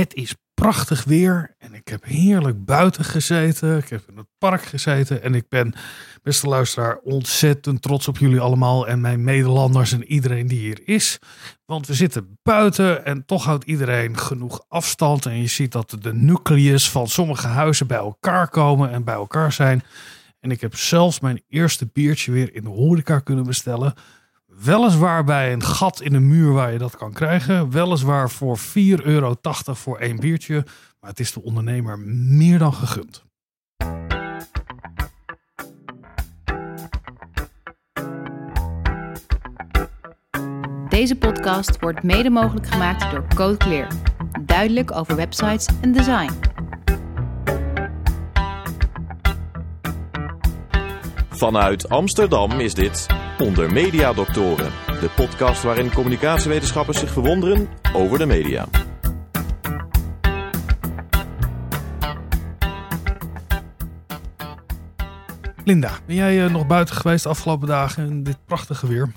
Het is prachtig weer en ik heb heerlijk buiten gezeten. Ik heb in het park gezeten en ik ben, beste luisteraar, ontzettend trots op jullie allemaal en mijn medelanders en iedereen die hier is. Want we zitten buiten en toch houdt iedereen genoeg afstand. En je ziet dat de nucleus van sommige huizen bij elkaar komen en bij elkaar zijn. En ik heb zelfs mijn eerste biertje weer in de horeca kunnen bestellen. Weliswaar bij een gat in de muur waar je dat kan krijgen. Weliswaar voor 4,80 euro voor één biertje. Maar het is de ondernemer meer dan gegund. Deze podcast wordt mede mogelijk gemaakt door Code Clear. Duidelijk over websites en design. Vanuit Amsterdam is dit Onder Media Doctoren, de podcast waarin communicatiewetenschappers zich verwonderen over de media. Linda, ben jij eh, nog buiten geweest de afgelopen dagen in dit prachtige weer?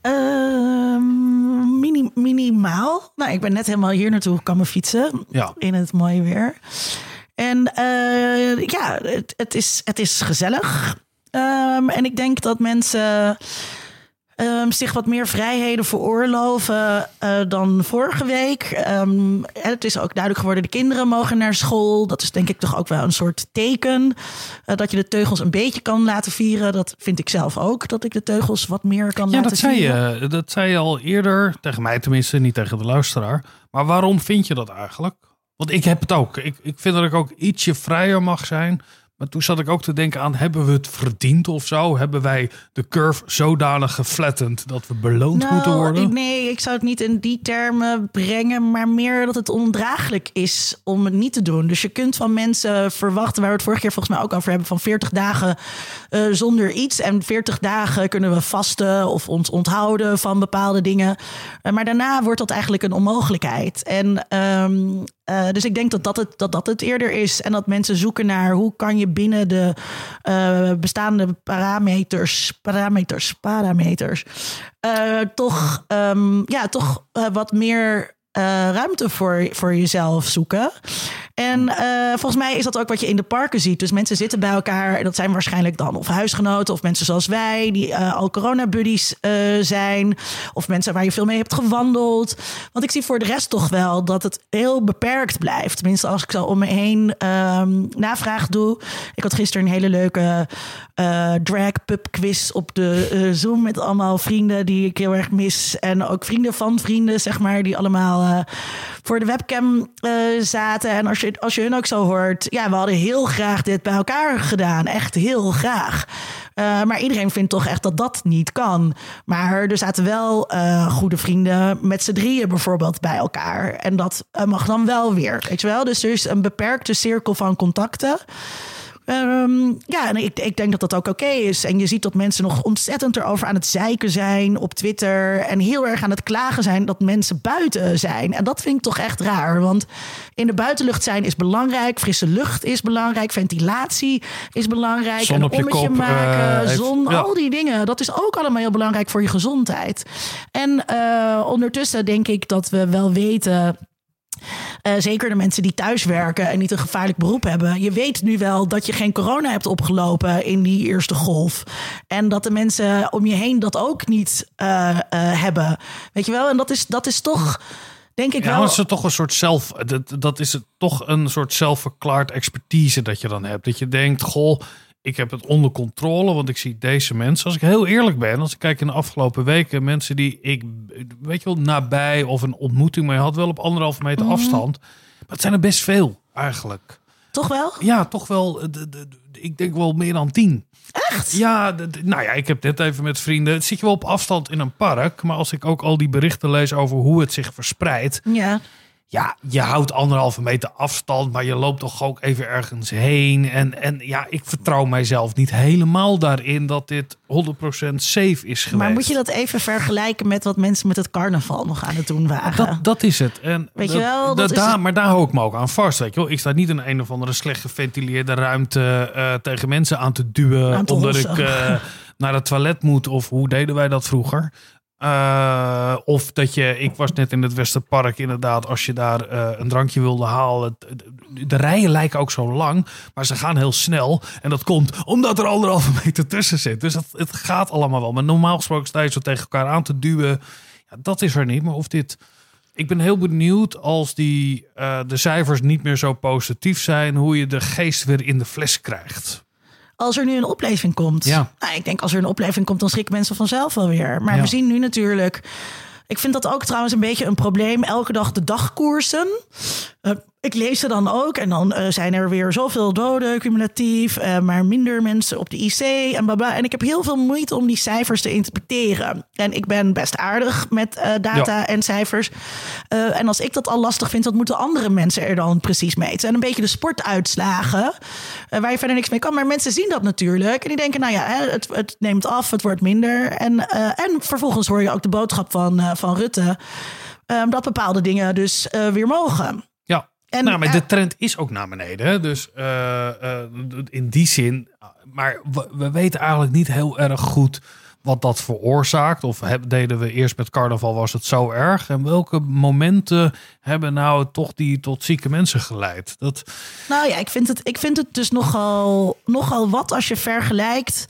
Ehm, mini, minimaal. Nou, ik ben net helemaal hier naartoe komen fietsen. Ja. In het mooie weer. En eh, ja, het, het, is, het is gezellig. Ehm, en ik denk dat mensen ehm, zich wat meer vrijheden veroorloven uh, dan vorige week. Ehm, het is ook duidelijk geworden, de kinderen mogen naar school. Dat is denk ik toch ook wel een soort teken. Uh, dat je de teugels een beetje kan laten vieren. Dat vind ik zelf ook, dat ik de teugels wat meer kan ja, laten dat zei vieren. je. Dat zei je al eerder, tegen mij tenminste, niet tegen de luisteraar. Maar waarom vind je dat eigenlijk? Want ik heb het ook. Ik, ik vind dat ik ook ietsje vrijer mag zijn. Maar toen zat ik ook te denken aan, hebben we het verdiend of zo? Hebben wij de curve zodanig geflattend dat we beloond Nou, moeten worden? nee, ik zou het niet in die termen brengen, maar meer dat het ondraaglijk is om het niet te doen. Dus je kunt van mensen verwachten, waar we het vorige keer volgens mij ook over hebben, van 40 dagen eh, zonder iets. En 40 dagen kunnen we vasten of ons onthouden van bepaalde dingen. Eh, maar daarna wordt dat eigenlijk een onmogelijkheid. En ehm, eh, dus ik denk dat dat, het, dat dat het eerder is. En dat mensen zoeken naar hoe kan je binnen de eh, bestaande parameters, parameters, parameters, eh, toch, ehm, ja, toch wat meer ruimte voor, voor jezelf zoeken. En eh, volgens mij is dat ook wat je in de parken ziet. Dus mensen zitten bij elkaar. En dat zijn waarschijnlijk dan of huisgenoten of mensen zoals wij, die eh, al corona-buddies eh, zijn. Of mensen waar je veel mee hebt gewandeld. Want ik zie voor de rest toch wel dat het heel beperkt blijft. Tenminste, als ik zo om me heen ehm, navraag doe. Ik had gisteren een hele leuke eh, drag pub quiz op de eh, Zoom met allemaal vrienden die ik heel erg mis. En ook vrienden van vrienden, zeg maar, die allemaal eh, voor de webcam eh, zaten. En als je, als je hun ook zo hoort, ja, we hadden heel graag dit bij elkaar gedaan. Echt heel graag. Eh, maar iedereen vindt toch echt dat dat niet kan. Maar er zaten wel goede vrienden met z'n drieën bijvoorbeeld bij elkaar. En dat mag dan wel weer, weet je wel? Dus er is een beperkte cirkel van contacten. Ehm, ja, en ik, ik denk dat dat ook oké is. En je ziet dat mensen nog ontzettend erover aan het zeiken zijn op Twitter. En heel erg aan het klagen zijn dat mensen buiten zijn. En dat vind ik toch echt raar. Want in de buitenlucht zijn is belangrijk. Frisse lucht is belangrijk. Ventilatie is belangrijk. Zon een op je ommetje kop, maken. eh, heeft- zon, ja. al die dingen. Dat is ook allemaal heel belangrijk voor je gezondheid. En eh, ondertussen denk ik dat we wel weten. Eh, zeker de mensen die thuis werken en niet een gevaarlijk beroep hebben. Je weet nu wel dat je geen corona hebt opgelopen in die eerste golf. En dat de mensen om je heen dat ook niet eh, eh, hebben. Weet je wel? En dat is, dat is toch, denk ik Ja, wel. dat is het toch een soort zelf. Dat, dat is het toch een soort zelfverklaard expertise dat je dan hebt. Dat je denkt, goh, ik heb het onder controle, want ik zie deze mensen. Als ik heel eerlijk ben, als ik kijk in de afgelopen weken, mensen die ik, weet je wel, nabij of een ontmoeting mee had, wel op anderhalve meter Mhm. afstand. Maar het zijn er best veel eigenlijk. Toch wel? Ja, toch wel. eh, ik denk wel meer dan tien. Echt? Ja, nou ja, ik heb net even met vrienden. Zit je wel op afstand in een park, maar als ik ook al die berichten lees over hoe het zich verspreidt, Ja. Ja, je houdt anderhalve meter afstand, maar je loopt toch ook even ergens heen. En, en ja, ik vertrouw mijzelf niet helemaal daarin dat dit 100% safe is geweest. Maar moet je dat even vergelijken met wat mensen met het carnaval nog aan het doen waren? Dat, dat is het. En Weet je dat- wel, dat dat is daar, het. Maar daar hou ik me ook aan vast. Weet je wel. Ik sta niet in een of andere slecht geventileerde ruimte eh, tegen mensen aan te duwen. Aan te omdat ik eh, naar het toilet moet. Of hoe deden wij dat vroeger? Uh, of dat je, ik was net in het Westerpark inderdaad, als je daar uh, een drankje wilde halen. De rijen lijken ook zo lang, maar ze gaan heel snel. En dat komt omdat er anderhalve meter tussen zit. Dus het gaat allemaal wel. Maar normaal gesproken sta je zo tegen elkaar aan te duwen. Ja, dat is er niet. Maar of dit. Ik ben heel benieuwd als die, uh, de cijfers niet meer zo positief zijn, hoe je de geest weer in de fles krijgt als er nu een opleving komt. Ja. Nou, ik denk als er een opleving komt, dan schrikken mensen vanzelf wel weer. Maar we zien nu natuurlijk. Ik vind dat ook trouwens een beetje een probleem. Elke dag de dagkoersen. Uh, ik lees ze dan ook en dan uh, zijn er weer zoveel doden cumulatief, uh, maar minder mensen op de IC en bla En ik heb heel veel moeite om die cijfers te interpreteren. En ik ben best aardig met uh, data ja. en cijfers. en als ik dat al lastig vind, wat moeten andere mensen er dan precies mee? Het zijn een beetje de sportuitslagen waar je verder niks mee kan. Maar mensen zien dat natuurlijk en die denken, nou ja, het, het neemt af, het wordt minder. En, en vervolgens hoor je ook de boodschap van, van Rutte. dat bepaalde dingen dus weer mogen. En, nou, maar de trend is ook naar beneden. Dus uh, uh, in die zin. Maar we, we, weten eigenlijk niet heel erg goed wat dat veroorzaakt. Of heb, deden we eerst met carnaval, was het zo erg? En welke momenten hebben nou toch die tot zieke mensen geleid? Dat... Nou ja, ik vind het, ik vind het dus nogal, nogal wat als je vergelijkt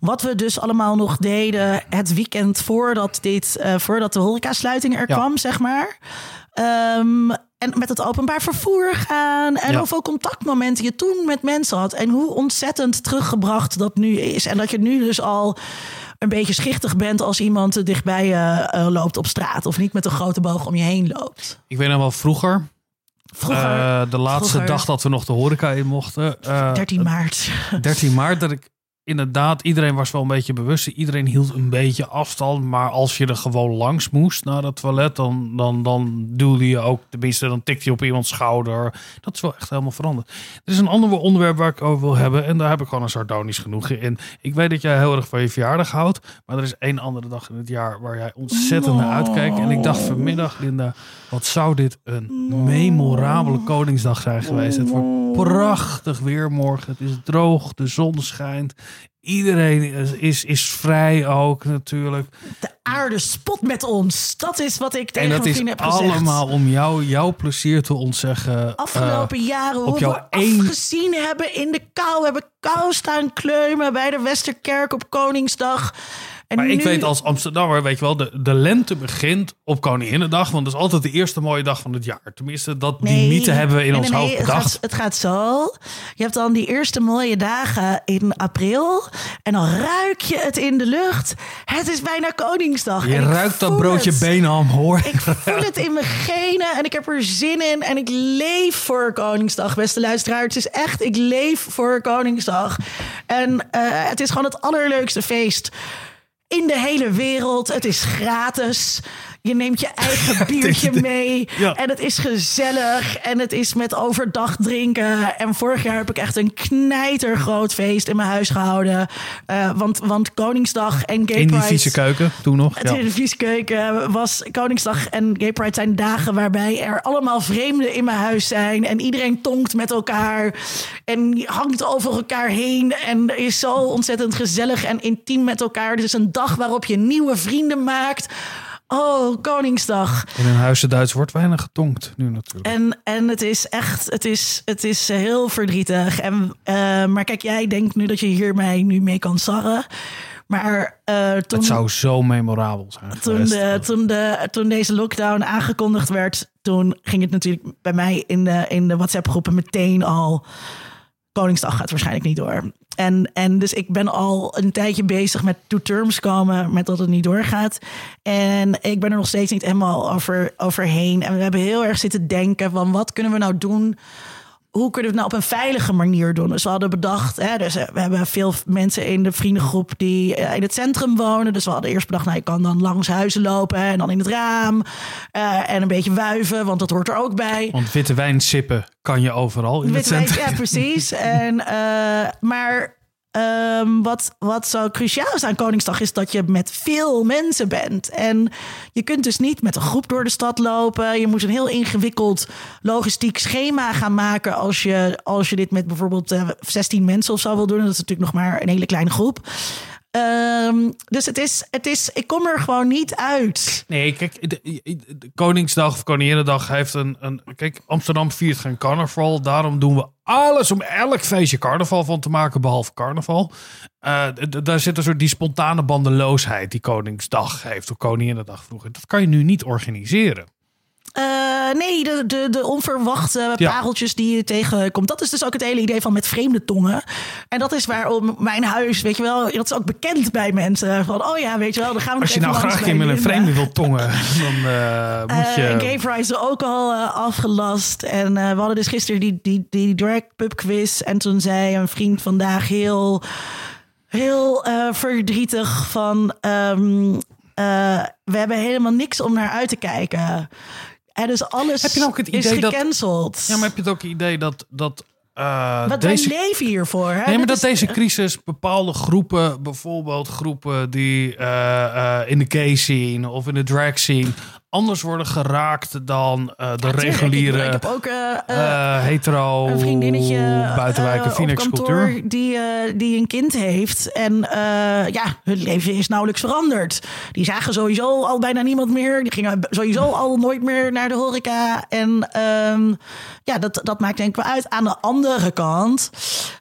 wat we dus allemaal nog deden het weekend voordat, dit, uh, voordat de horecasluiting er ja. kwam, zeg maar. Um, en met het openbaar vervoer gaan. En ja. hoeveel contactmomenten je toen met mensen had. En hoe ontzettend teruggebracht dat nu is. En dat je nu dus al een beetje schichtig bent als iemand dichtbij je uh, loopt op straat. Of niet met een grote boog om je heen loopt. Ik weet nog wel vroeger. Vroeger, uh, de laatste vroeger, dag dat we nog de horeca in mochten. Uh, 13 maart. 13 maart. Dat ik inderdaad, iedereen was wel een beetje bewust. Iedereen hield een beetje afstand. Maar als je er gewoon langs moest naar het toilet, dan, dan, dan duwde je ook, tenminste, dan tikte je op iemands schouder. Dat is wel echt helemaal veranderd. Er is een ander onderwerp waar ik over wil hebben. En daar heb ik gewoon een sardonisch genoegen in. Ik weet dat jij heel erg van je verjaardag houdt. Maar er is één andere dag in het jaar waar jij ontzettend naar uitkijkt. En ik dacht vanmiddag, Linda, wat zou dit een memorabele Koningsdag zijn geweest. Het wordt prachtig weer morgen. Het is droog, de zon schijnt. Iedereen is, is, is vrij ook natuurlijk. De aarde spot met ons. Dat is wat ik tegen en dat is heb gezegd. allemaal om jou, jouw plezier te ontzeggen. Afgelopen uh, jaren hoe jouw we één... afgezien hebben in de kou. We hebben kou staan kleumen bij de Westerkerk op Koningsdag. En maar nu... ik weet als Amsterdammer, weet je wel, de, de lente begint op Koninginnedag. Want dat is altijd de eerste mooie dag van het jaar. Tenminste, dat, die mythe hebben we in nee, ons nee, hoofd het bedacht. gaat, het gaat zo. Je hebt dan die eerste mooie dagen in april. En dan ruik je het in de lucht. Het is bijna Koningsdag. Je ruikt dat broodje het. Benham, hoor. Ik voel het in mijn genen en ik heb er zin in. En ik leef voor Koningsdag, beste luisteraar. Het is echt, ik leef voor Koningsdag. En eh, het is gewoon het allerleukste feest in de hele wereld. Het is gratis. Je neemt je eigen biertje mee. Ja. En het is gezellig. En het is met overdag drinken. En vorig jaar heb ik echt een knijtergroot feest in mijn huis gehouden. Eh, want, want Koningsdag en Gay In die Pride... vieze keuken, toen nog. Het Ja. in de vieskeuken was Koningsdag en Gay Pride zijn dagen waarbij er allemaal vreemden in mijn huis zijn. En iedereen tonkt met elkaar en hangt over elkaar heen. En is zo ontzettend gezellig en intiem met elkaar. Het is een dag waarop je nieuwe vrienden maakt. Oh, Koningsdag. In een huizen Duits wordt weinig getonkt nu natuurlijk. En, en het is echt, het is, het is heel verdrietig. En, eh, maar kijk, jij denkt nu dat je hier mij nu mee kan sarren. Maar eh, toen, het zou zo memorabel zijn toen, de, toen, de, toen deze lockdown aangekondigd werd, toen ging het natuurlijk bij mij in de, in de WhatsApp-groepen meteen al. Koningsdag gaat waarschijnlijk niet door. En, en dus ik ben al een tijdje bezig met to terms komen met dat het niet doorgaat. En ik ben er nog steeds niet helemaal over, overheen. En we hebben heel erg zitten denken van wat kunnen we nou doen hoe kunnen we het nou op een veilige manier doen? Dus we hadden bedacht, hè, dus eh, we hebben veel mensen in de vriendengroep die eh, in het centrum wonen. Dus we hadden eerst bedacht, nou, je kan dan langs huizen lopen en dan in het raam. eh, en een beetje wuiven, want dat hoort er ook bij. Want witte wijn sippen kan je overal in het wijn, centrum. Ja, precies. En, maar ehm, wat, wat zo cruciaal is aan Koningsdag is dat je met veel mensen bent. En je kunt dus niet met een groep door de stad lopen. Je moet een heel ingewikkeld logistiek schema gaan maken als je, als je dit met bijvoorbeeld eh, 16 mensen of zo wil doen. Dat is natuurlijk nog maar een hele kleine groep. Ehm, dus het is, het is, ik kom er gewoon niet uit. Nee, kijk, Koningsdag of Koninginnedag heeft een, een... Kijk, Amsterdam viert geen carnaval. Daarom doen we alles om elk feestje carnaval van te maken, behalve carnaval. Eh, daar zit een soort die spontane bandeloosheid die Koningsdag heeft, of Koninginnedag vroeger. Dat kan je nu niet organiseren. Eh, nee, de, de, de onverwachte Ja. pareltjes die je tegenkomt. Dat is dus ook het hele idee van met vreemde tongen. En dat is waarom mijn huis, weet je wel, dat is ook bekend bij mensen. Van, oh ja, weet je wel, dan gaan we Als je nou graag keer met een vreemde wilt tongen, dan eh, moet je... en Gay Pride is ook al afgelast. En we hadden dus gisteren die, die, die drag pub quiz. En toen zei een vriend vandaag heel, heel verdrietig van... ehm, eh, we hebben helemaal niks om naar uit te kijken. En dus alles Heb je ook het is idee dat- gecanceld. Ja, maar heb je het ook het idee dat... dat eh, Want deze... wij leven hiervoor. Hè? Nee, maar dat is- deze crisis bepaalde groepen, bijvoorbeeld groepen die eh, eh, in de gay scene of in de drag scene, anders worden geraakt dan eh, de reguliere Ik, ik heb ook eh, eh, hetero een vriendinnetje buitenwijken Phoenix cultuur. die, die een kind heeft. En ja, hun leven is nauwelijks veranderd. Die zagen sowieso al bijna niemand meer. Die gingen sowieso al nooit meer naar de horeca. En ehm, ja, dat, dat maakt denk ik wel uit. Aan de andere kant...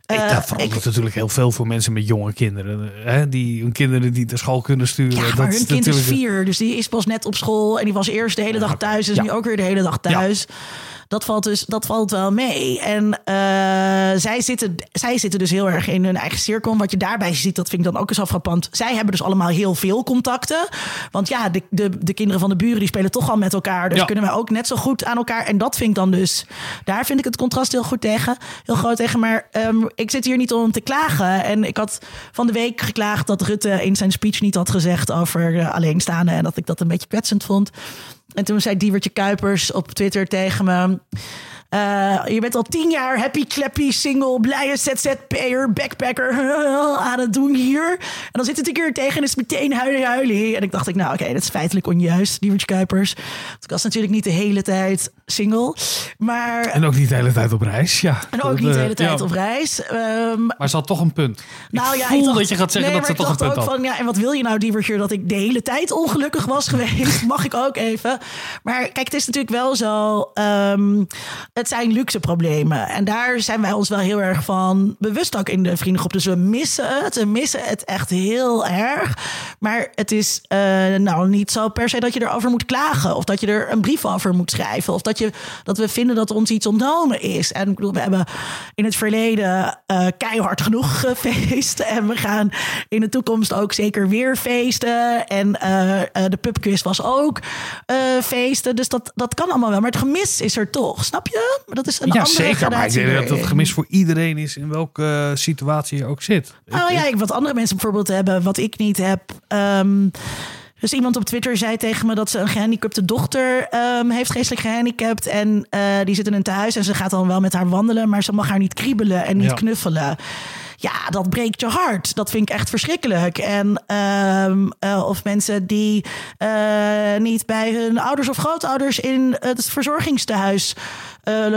Ik, eh, dat verandert natuurlijk heel veel voor mensen met jonge kinderen. Hè? Die hun kinderen die naar school kunnen sturen. Ja, dat maar hun kind is vier, dus die is pas net op school. En die was eerst de hele dag thuis, Ja. nu ook weer de hele dag thuis. Dat valt dus dat valt wel mee. En eh, zij, zitten, zij zitten dus heel erg in hun eigen cirkel. Wat je daarbij ziet, dat vind ik dan ook eens frappant. Zij hebben dus allemaal heel veel contacten. Want ja, de, de, de kinderen van de buren die spelen toch al met elkaar. Dus Ja. kunnen wij ook net zo goed aan elkaar. En dat vind ik dan dus. Daar vind ik het contrast heel goed tegen. Heel groot tegen. Maar ehm, ik zit hier niet om te klagen. En ik had van de week geklaagd dat Rutte in zijn speech niet had gezegd over alleenstaanden. En dat ik dat een beetje kwetsend vond. En toen zei Diewertje Kuipers op Twitter tegen me... eh, je bent al tien jaar happy, clappy, single, blije ZZP'er, backpacker aan het doen hier. En dan zit het een keer tegen en is het meteen huilen, huilen. En ik dacht, ik, nou oké, dat is feitelijk onjuist, Diewertje Kuipers. Want ik was natuurlijk niet de hele tijd single. Maar, En ook niet de hele tijd op reis. Ja. en ook Dat, niet de eh, hele tijd ja. op reis. Ehm, Maar ze had toch een punt. nou ik ja, voel ik dacht- dat je gaat zeggen nee, dat ze toch een punt ook had. van, ja, en wat wil je nou, Diewertje, dat ik de hele tijd ongelukkig was geweest? Mag ik ook even. Maar kijk, het is natuurlijk wel zo, ehm, het zijn luxe problemen. En daar zijn wij ons wel heel erg van bewust ook in de vriendengroep. Dus we missen het, we missen het echt heel erg. Maar het is eh, nou niet zo per se dat je erover moet klagen. Of dat je er een brief over moet schrijven. Of dat, je, dat we vinden dat ons iets ontnomen is. En ik bedoel, we hebben in het verleden eh, keihard genoeg gefeest. En we gaan in de toekomst ook zeker weer feesten. En eh, de pubquiz was ook feesten. Dus dat, dat kan allemaal wel. Maar het gemis is er toch, snap je? Maar dat is een Ja, andere zeker. Maar ik denk dat het erin. gemis voor iedereen is in welke eh, situatie je ook zit. Nou ja, ik- wat andere mensen bijvoorbeeld hebben, wat ik niet heb. Ehm, dus iemand op Twitter zei tegen me dat ze een gehandicapte dochter ehm, heeft, geestelijk gehandicapt. En eh, die zit in een tehuis en ze gaat dan wel met haar wandelen, maar ze mag haar niet kriebelen en niet Ja. knuffelen. Ja, dat breekt je hart. Dat vind ik echt verschrikkelijk. En ehm, eh, of mensen die niet bij hun ouders of grootouders in het verzorgingstehuis eh,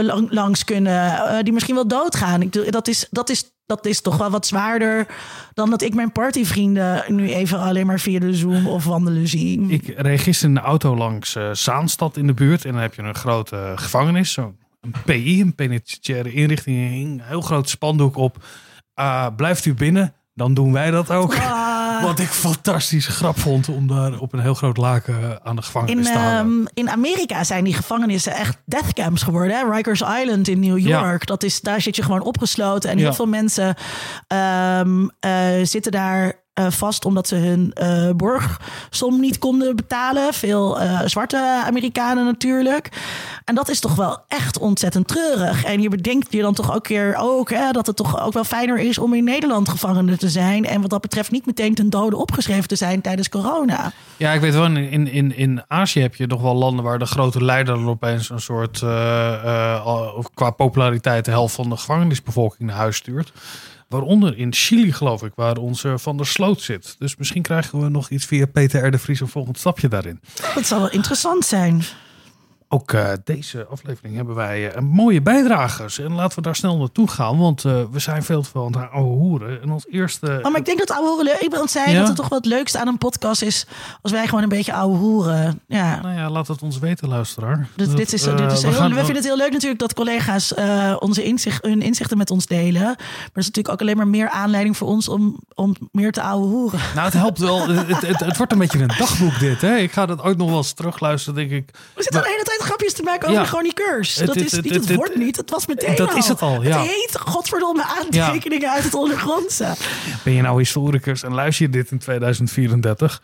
lang- langs kunnen, eh, die misschien wel doodgaan. Ik, dat, is, dat, is, dat is toch wel wat zwaarder dan dat ik mijn partyvrienden nu even alleen maar via de Zoom of wandelen zie. Ik reed gisteren in de auto langs eh, Zaanstad in de buurt. En dan heb je een grote gevangenis. Zo'n een PI, een penitentiaire inrichting. Een heel groot spandoek op. Blijft u binnen, dan doen wij dat ook. Ah. Wat ik fantastisch grap vond om daar op een heel groot laken aan de gevangenis In, te hangen. ehm, in Amerika zijn die gevangenissen echt deathcamps geworden. Hè? Rikers Island in New Ja. York. Dat is, daar zit je gewoon opgesloten. En heel veel mensen ehm, eh, zitten daar vast omdat ze hun eh, borgsom niet konden betalen. Veel eh, zwarte Amerikanen natuurlijk. En dat is toch wel echt ontzettend treurig. En je bedenkt je dan toch ook weer ook, hè, dat het toch ook wel fijner is om in Nederland gevangene te zijn. En wat dat betreft niet meteen ten dode opgeschreven te zijn tijdens corona. Ja, ik weet wel, in, in, in Azië heb je nog wel landen waar de grote leider opeens een soort, eh, eh, qua populariteit, de helft van de gevangenisbevolking naar huis stuurt. Waaronder in Chili, geloof ik, waar onze Van der Sloot zit. Dus misschien krijgen we nog iets via Peter R. de Vries een volgend stapje daarin. Dat zou wel interessant zijn. Ook uh, deze aflevering hebben wij uh, mooie bijdragers. En laten we daar snel naartoe gaan, want uh, we zijn veel te veel aan het ouwe hoeren. En ons eerste... Oh, maar ik denk dat ouwe hoeren leuk... Ik wil zeggen ja? dat het toch wat leukste aan een podcast is... als wij gewoon een beetje ouwe hoeren. Ja. Nou ja, laat het ons weten, luisteraar. Dus dat, dit is, dit is we, heel, gaan, we vinden het heel leuk natuurlijk dat collega's onze inzicht, hun inzichten met ons delen. Maar dat is natuurlijk ook alleen maar meer aanleiding voor ons... om, om meer te ouwe hoeren. Nou, het helpt wel. het, het, het, wordt een beetje een dagboek dit, hè? Ik ga dat ooit nog wel eens terugluisteren, denk ik. We zitten de hele grapjes te maken over ja. de chroniqueurs. Dat is niet het, woord niet. Het was meteen Dat is het al, ja. Het heet godverdomme aantekeningen uit het ondergrondse. Ben je nou historicus en luister je dit in 2034?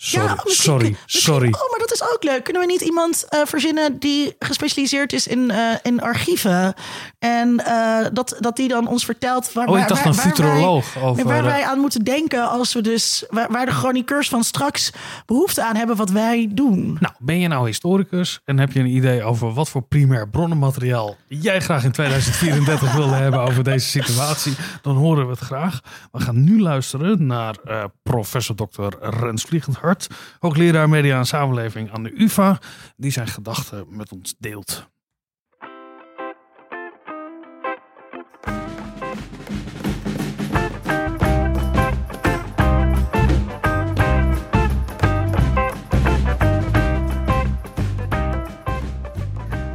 Sorry, ja, sorry, sorry. Oh, maar dat is ook leuk. Kunnen we niet iemand uh, verzinnen die gespecialiseerd is in, uh, in archieven? En uh, dat, dat die dan ons vertelt waar, oh, ik dacht waar, een futuroloog waar, wij, over, waar wij aan moeten denken als we dus waar, waar de chroniqueurs van straks behoefte aan hebben wat wij doen. Nou, ben je nou historicus en heb je een idee over wat voor primair bronnenmateriaal jij graag in 2034 wilde hebben over deze situatie? Dan horen we het graag. We gaan nu luisteren naar professor Dr. Rens Vliegendhart hoogleraar media en samenleving aan de UvA, die zijn gedachten met ons deelt.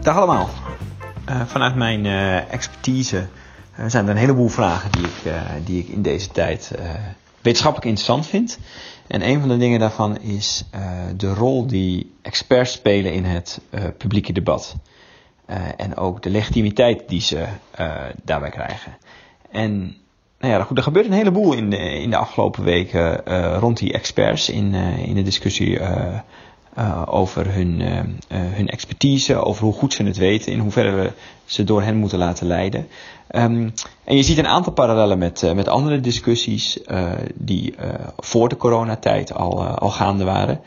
Dag allemaal. Uh, vanuit mijn uh, expertise uh, zijn er een heleboel vragen die ik, die ik in deze tijd wetenschappelijk interessant vind. En een van de dingen daarvan is uh, de rol die experts spelen in het uh, publieke debat. Uh, en ook de legitimiteit die ze daarbij krijgen. En nou ja, goed, er gebeurt een heleboel in de, in de afgelopen weken rond die experts in, in de discussie over hun, hun expertise, over hoe goed ze het weten, in hoeverre we ze door hen moeten laten leiden. Um, en je ziet een aantal parallellen met, uh, met andere discussies uh, die uh, voor de coronatijd al, al gaande waren.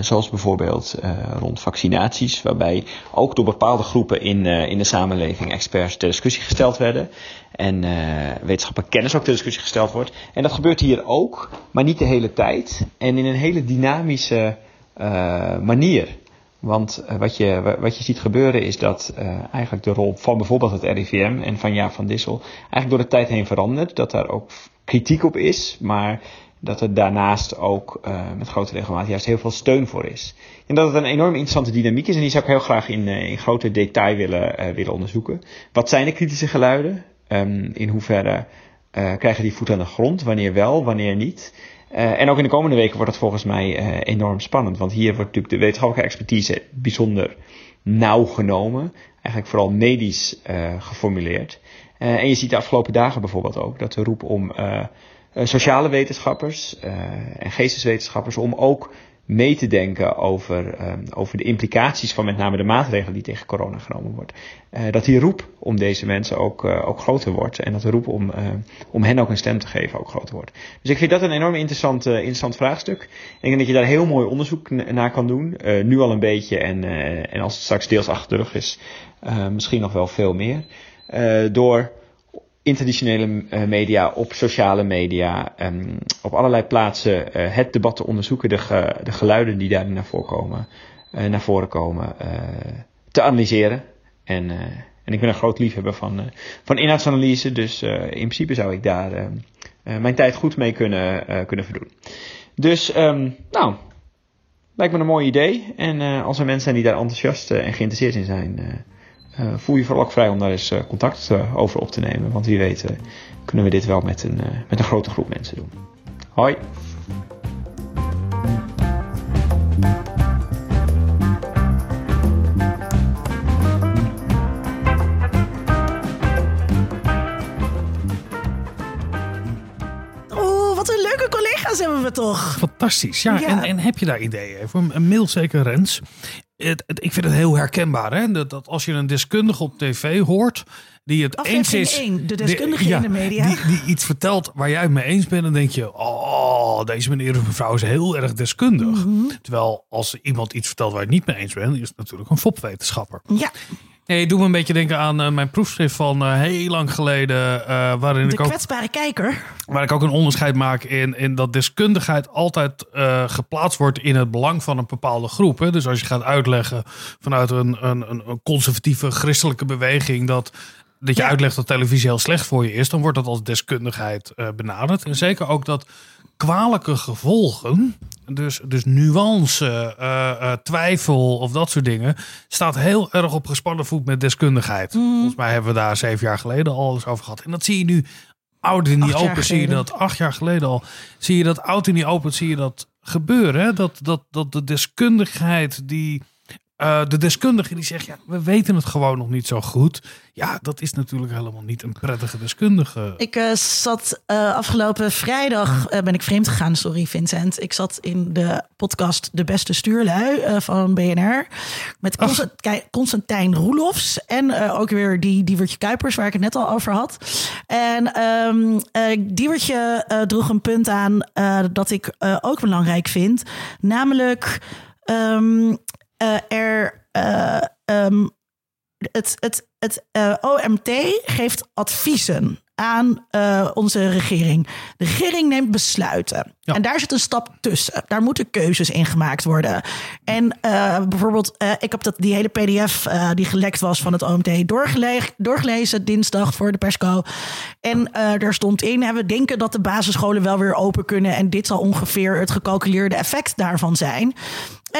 zoals bijvoorbeeld rond vaccinaties, waarbij ook door bepaalde groepen in, in de samenleving experts ter discussie gesteld werden. En wetenschappelijke kennis ook ter discussie gesteld wordt. En dat gebeurt hier ook, maar niet de hele tijd. En in een hele dynamische manier. Want uh, wat, je, wat je ziet gebeuren is dat uh, eigenlijk de rol van bijvoorbeeld het RIVM en van Jaap van Dissel eigenlijk door de tijd heen verandert. Dat daar ook kritiek op is, maar dat er daarnaast ook met grote regelmaat juist heel veel steun voor is. En dat het een enorm interessante dynamiek is en die zou ik heel graag in, in groter detail willen, willen onderzoeken. Wat zijn de kritische geluiden? Um, in hoeverre krijgen die voet aan de grond? Wanneer wel, wanneer niet? Uh, en ook in de komende weken wordt het volgens mij uh, enorm spannend. Want hier wordt natuurlijk de wetenschappelijke expertise bijzonder nauw genomen. Eigenlijk vooral medisch uh, geformuleerd. en je ziet de afgelopen dagen bijvoorbeeld ook dat de roep om sociale wetenschappers en geesteswetenschappers om ook mee te denken over, uh, over de implicaties van met name de maatregelen die tegen corona genomen wordt. Uh, dat die roep om deze mensen ook, uh, ook groter wordt. En dat de roep om, om hen ook een stem te geven ook groter wordt. Dus ik vind dat een enorm interessant, interessant vraagstuk. Ik denk dat je daar heel mooi onderzoek naar kan doen. nu al een beetje en, en als het straks deels achter de is, misschien nog wel veel meer. door internationale uh, media, op sociale media, um, op allerlei plaatsen uh, het debat te onderzoeken, de, de geluiden die daarin naar voren komen, uh, naar voren komen te analyseren. En, en ik ben een groot liefhebber van, van inhoudsanalyse, dus in principe zou ik daar mijn tijd goed mee kunnen, kunnen verdoen. Dus, um, nou, lijkt me een mooi idee. En als er mensen zijn die daar enthousiast en geïnteresseerd in zijn, uh, voel je vooral ook vrij om daar eens uh, contact uh, over op te nemen. Want wie weet kunnen we dit wel met een, met een grote groep mensen doen. Hoi! Wat een leuke collega's hebben we toch? Fantastisch. Ja, ja. En, en, heb je daar ideeën voor? Een mail zeker, Rens het, ik vind het heel herkenbaar. Hè? Dat, dat, als je een deskundige op tv hoort. die het eens is. de deskundige in de media. Die, die, iets vertelt waar jij het mee eens bent. dan denk je. Oh, deze meneer of mevrouw is heel erg deskundig. Mhm. Terwijl als iemand iets vertelt waar je het niet mee eens bent. is het natuurlijk een fopwetenschapper. Ja. Nee, doe me een beetje denken aan eh, mijn proefschrift van eh, heel lang geleden. eh, waarin De ik ook kwetsbare kijker. Waar ik ook een onderscheid maak in, in dat deskundigheid altijd geplaatst wordt in het belang van een bepaalde groep. Hè. Dus als je gaat uitleggen vanuit een, een, een conservatieve christelijke beweging dat, dat je Ja. uitlegt dat televisie heel slecht voor je is, dan wordt dat als deskundigheid benaderd. En zeker ook dat kwalijke gevolgen, dus, dus nuance, eh, eh, twijfel of dat soort dingen, staat heel erg op gespannen voet met deskundigheid. Volgens mij hebben we daar zeven jaar geleden al eens over gehad. En dat zie je nu oud in die open, zie je dat acht jaar geleden al. Zie je dat oud in die open, zie je dat gebeuren. Hè? Dat, dat, dat de deskundigheid die. Eh, de deskundige die zegt, ja, we weten het gewoon nog niet zo goed. Ja, dat is natuurlijk helemaal niet een prettige deskundige. Ik eh, zat eh, afgelopen vrijdag, ben ik vreemd gegaan, sorry Vincent. Ik zat in de podcast De Beste Stuurlui van BNR. Met Constantijn Roelofs en ook weer die Diewertje Kuipers, waar ik het net al over had. En eh, Diewertje droeg een punt aan dat ik ook belangrijk vind. Namelijk ehm, eh, er... eh, ehm, het, het, het eh, OMT geeft adviezen aan onze regering. De regering neemt besluiten. Ja. En daar zit een stap tussen. Daar moeten keuzes in gemaakt worden. En bijvoorbeeld, ik heb dat, die hele pdf die gelekt was van het OMT doorgele- doorgelezen dinsdag voor de persco. En er stond in, hè, we denken dat de basisscholen wel weer open kunnen. En dit zal ongeveer het gecalculeerde effect daarvan zijn.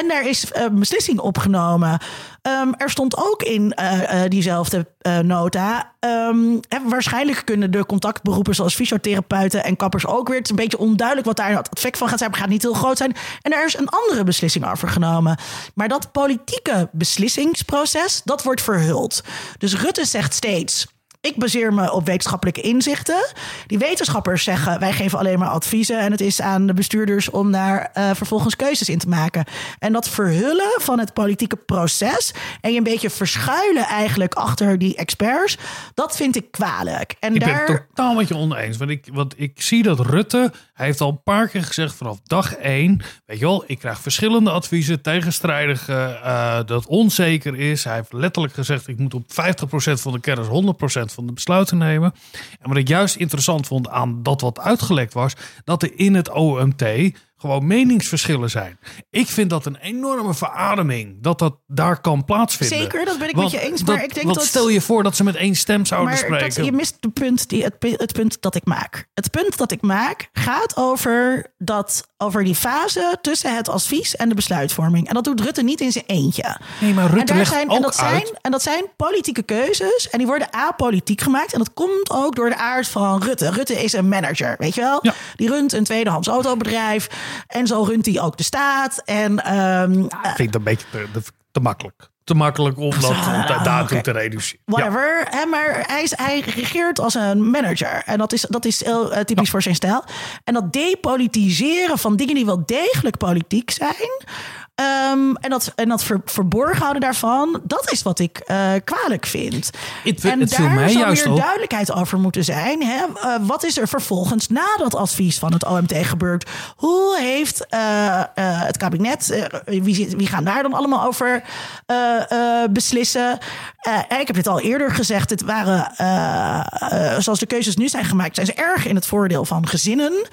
En daar is eh, een beslissing opgenomen. Ehm, er stond ook in eh, eh, diezelfde eh, nota. ehm, hè, waarschijnlijk kunnen de contactberoepen zoals fysiotherapeuten en kappers ook weer. Het is een beetje onduidelijk wat daar het effect van gaat zijn. Het gaat niet heel groot zijn. En er is een andere beslissing over genomen. Maar dat politieke beslissingsproces, dat wordt verhuld. Dus Rutte zegt steeds. Ik baseer me op wetenschappelijke inzichten. Die wetenschappers zeggen: wij geven alleen maar adviezen. En het is aan de bestuurders om daar eh, vervolgens keuzes in te maken. En dat verhullen van het politieke proces. En je een beetje verschuilen eigenlijk achter die experts. Dat vind ik kwalijk. En Ik daar. ben het totaal met je oneens. Want ik, want ik zie dat Rutte, hij heeft al een paar keer gezegd vanaf dag één. Weet je wel, ik krijg verschillende adviezen, tegenstrijdige, eh, dat onzeker is. Hij heeft letterlijk gezegd, ik moet op 50% van de kennis 100% van de besluiten nemen. En wat ik juist interessant vond aan dat wat uitgelekt was, dat er in het OMT gewoon meningsverschillen zijn. Ik vind dat een enorme verademing dat dat daar kan plaatsvinden. Zeker, dat ben ik met je eens, maar ik denk dat- stel je voor dat ze met één stem zouden Maar spreken. dat, je mist de punt die, het, het punt dat ik maak. Het punt dat ik maak gaat over, dat, over die fase tussen het advies en de besluitvorming. En dat doet Rutte niet in zijn eentje. Nee, maar Rutte en, daar legt zijn, ook en, dat zijn, uit- en dat zijn politieke keuzes. En die worden apolitiek gemaakt. En dat komt ook door de aard van Rutte. Rutte is een manager, weet je wel? Ja. Die runt een tweedehands autobedrijf. En zo runt hij ook de staat. En ehm, Ik vind het een beetje te, te, te makkelijk. Te makkelijk om dat Ah, da- daartoe oké. te reduceren. Ja. Whatever. Maar hij, is, hij regeert als een manager. En dat is, dat is heel eh, typisch voor zijn stijl. En dat depolitiseren van dingen die wel degelijk politiek zijn. Ehm, en dat, en dat ver, verborgen houden daarvan, dat is wat ik eh, kwalijk vind. Het- en het daar mij zou juist meer op. duidelijkheid over moeten zijn. Hè? Eh, wat is er vervolgens na dat advies van het OMT gebeurd? Hoe heeft eh, het kabinet, wie, wie gaan daar dan allemaal over beslissen? Ik heb dit al eerder gezegd. Dit waren, zoals de keuzes nu zijn gemaakt, zijn ze erg in het voordeel van gezinnen.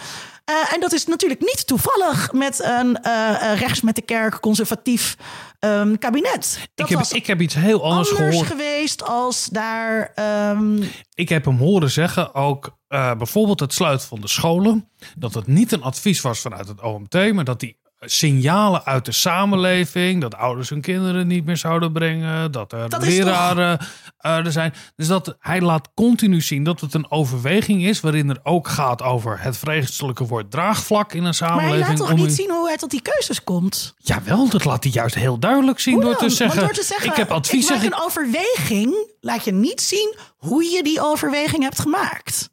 Eh, en dat is natuurlijk niet toevallig met een eh, eh, rechts met de kerk conservatief ehm, kabinet. Dat Ik heb, was ik heb iets heel anders, anders gehoord. geweest als daar. ehm, Ik heb hem horen zeggen ook bijvoorbeeld het sluiten van de scholen. Dat het niet een advies was vanuit het OMT, maar dat die signalen uit de samenleving, dat ouders hun kinderen niet meer zouden brengen, dat er Dat leraren eh, er zijn. Dus dat hij laat continu zien dat het een overweging is waarin er ook gaat over het vreselijke woord draagvlak in een maar samenleving. hij laat toch niet zien hoe hij tot die keuzes komt? Jawel, dat laat hij juist heel duidelijk zien door te, zeggen, door te zeggen, ik heb advies. Ik maak een overweging. Laat je niet zien hoe je die overweging hebt gemaakt.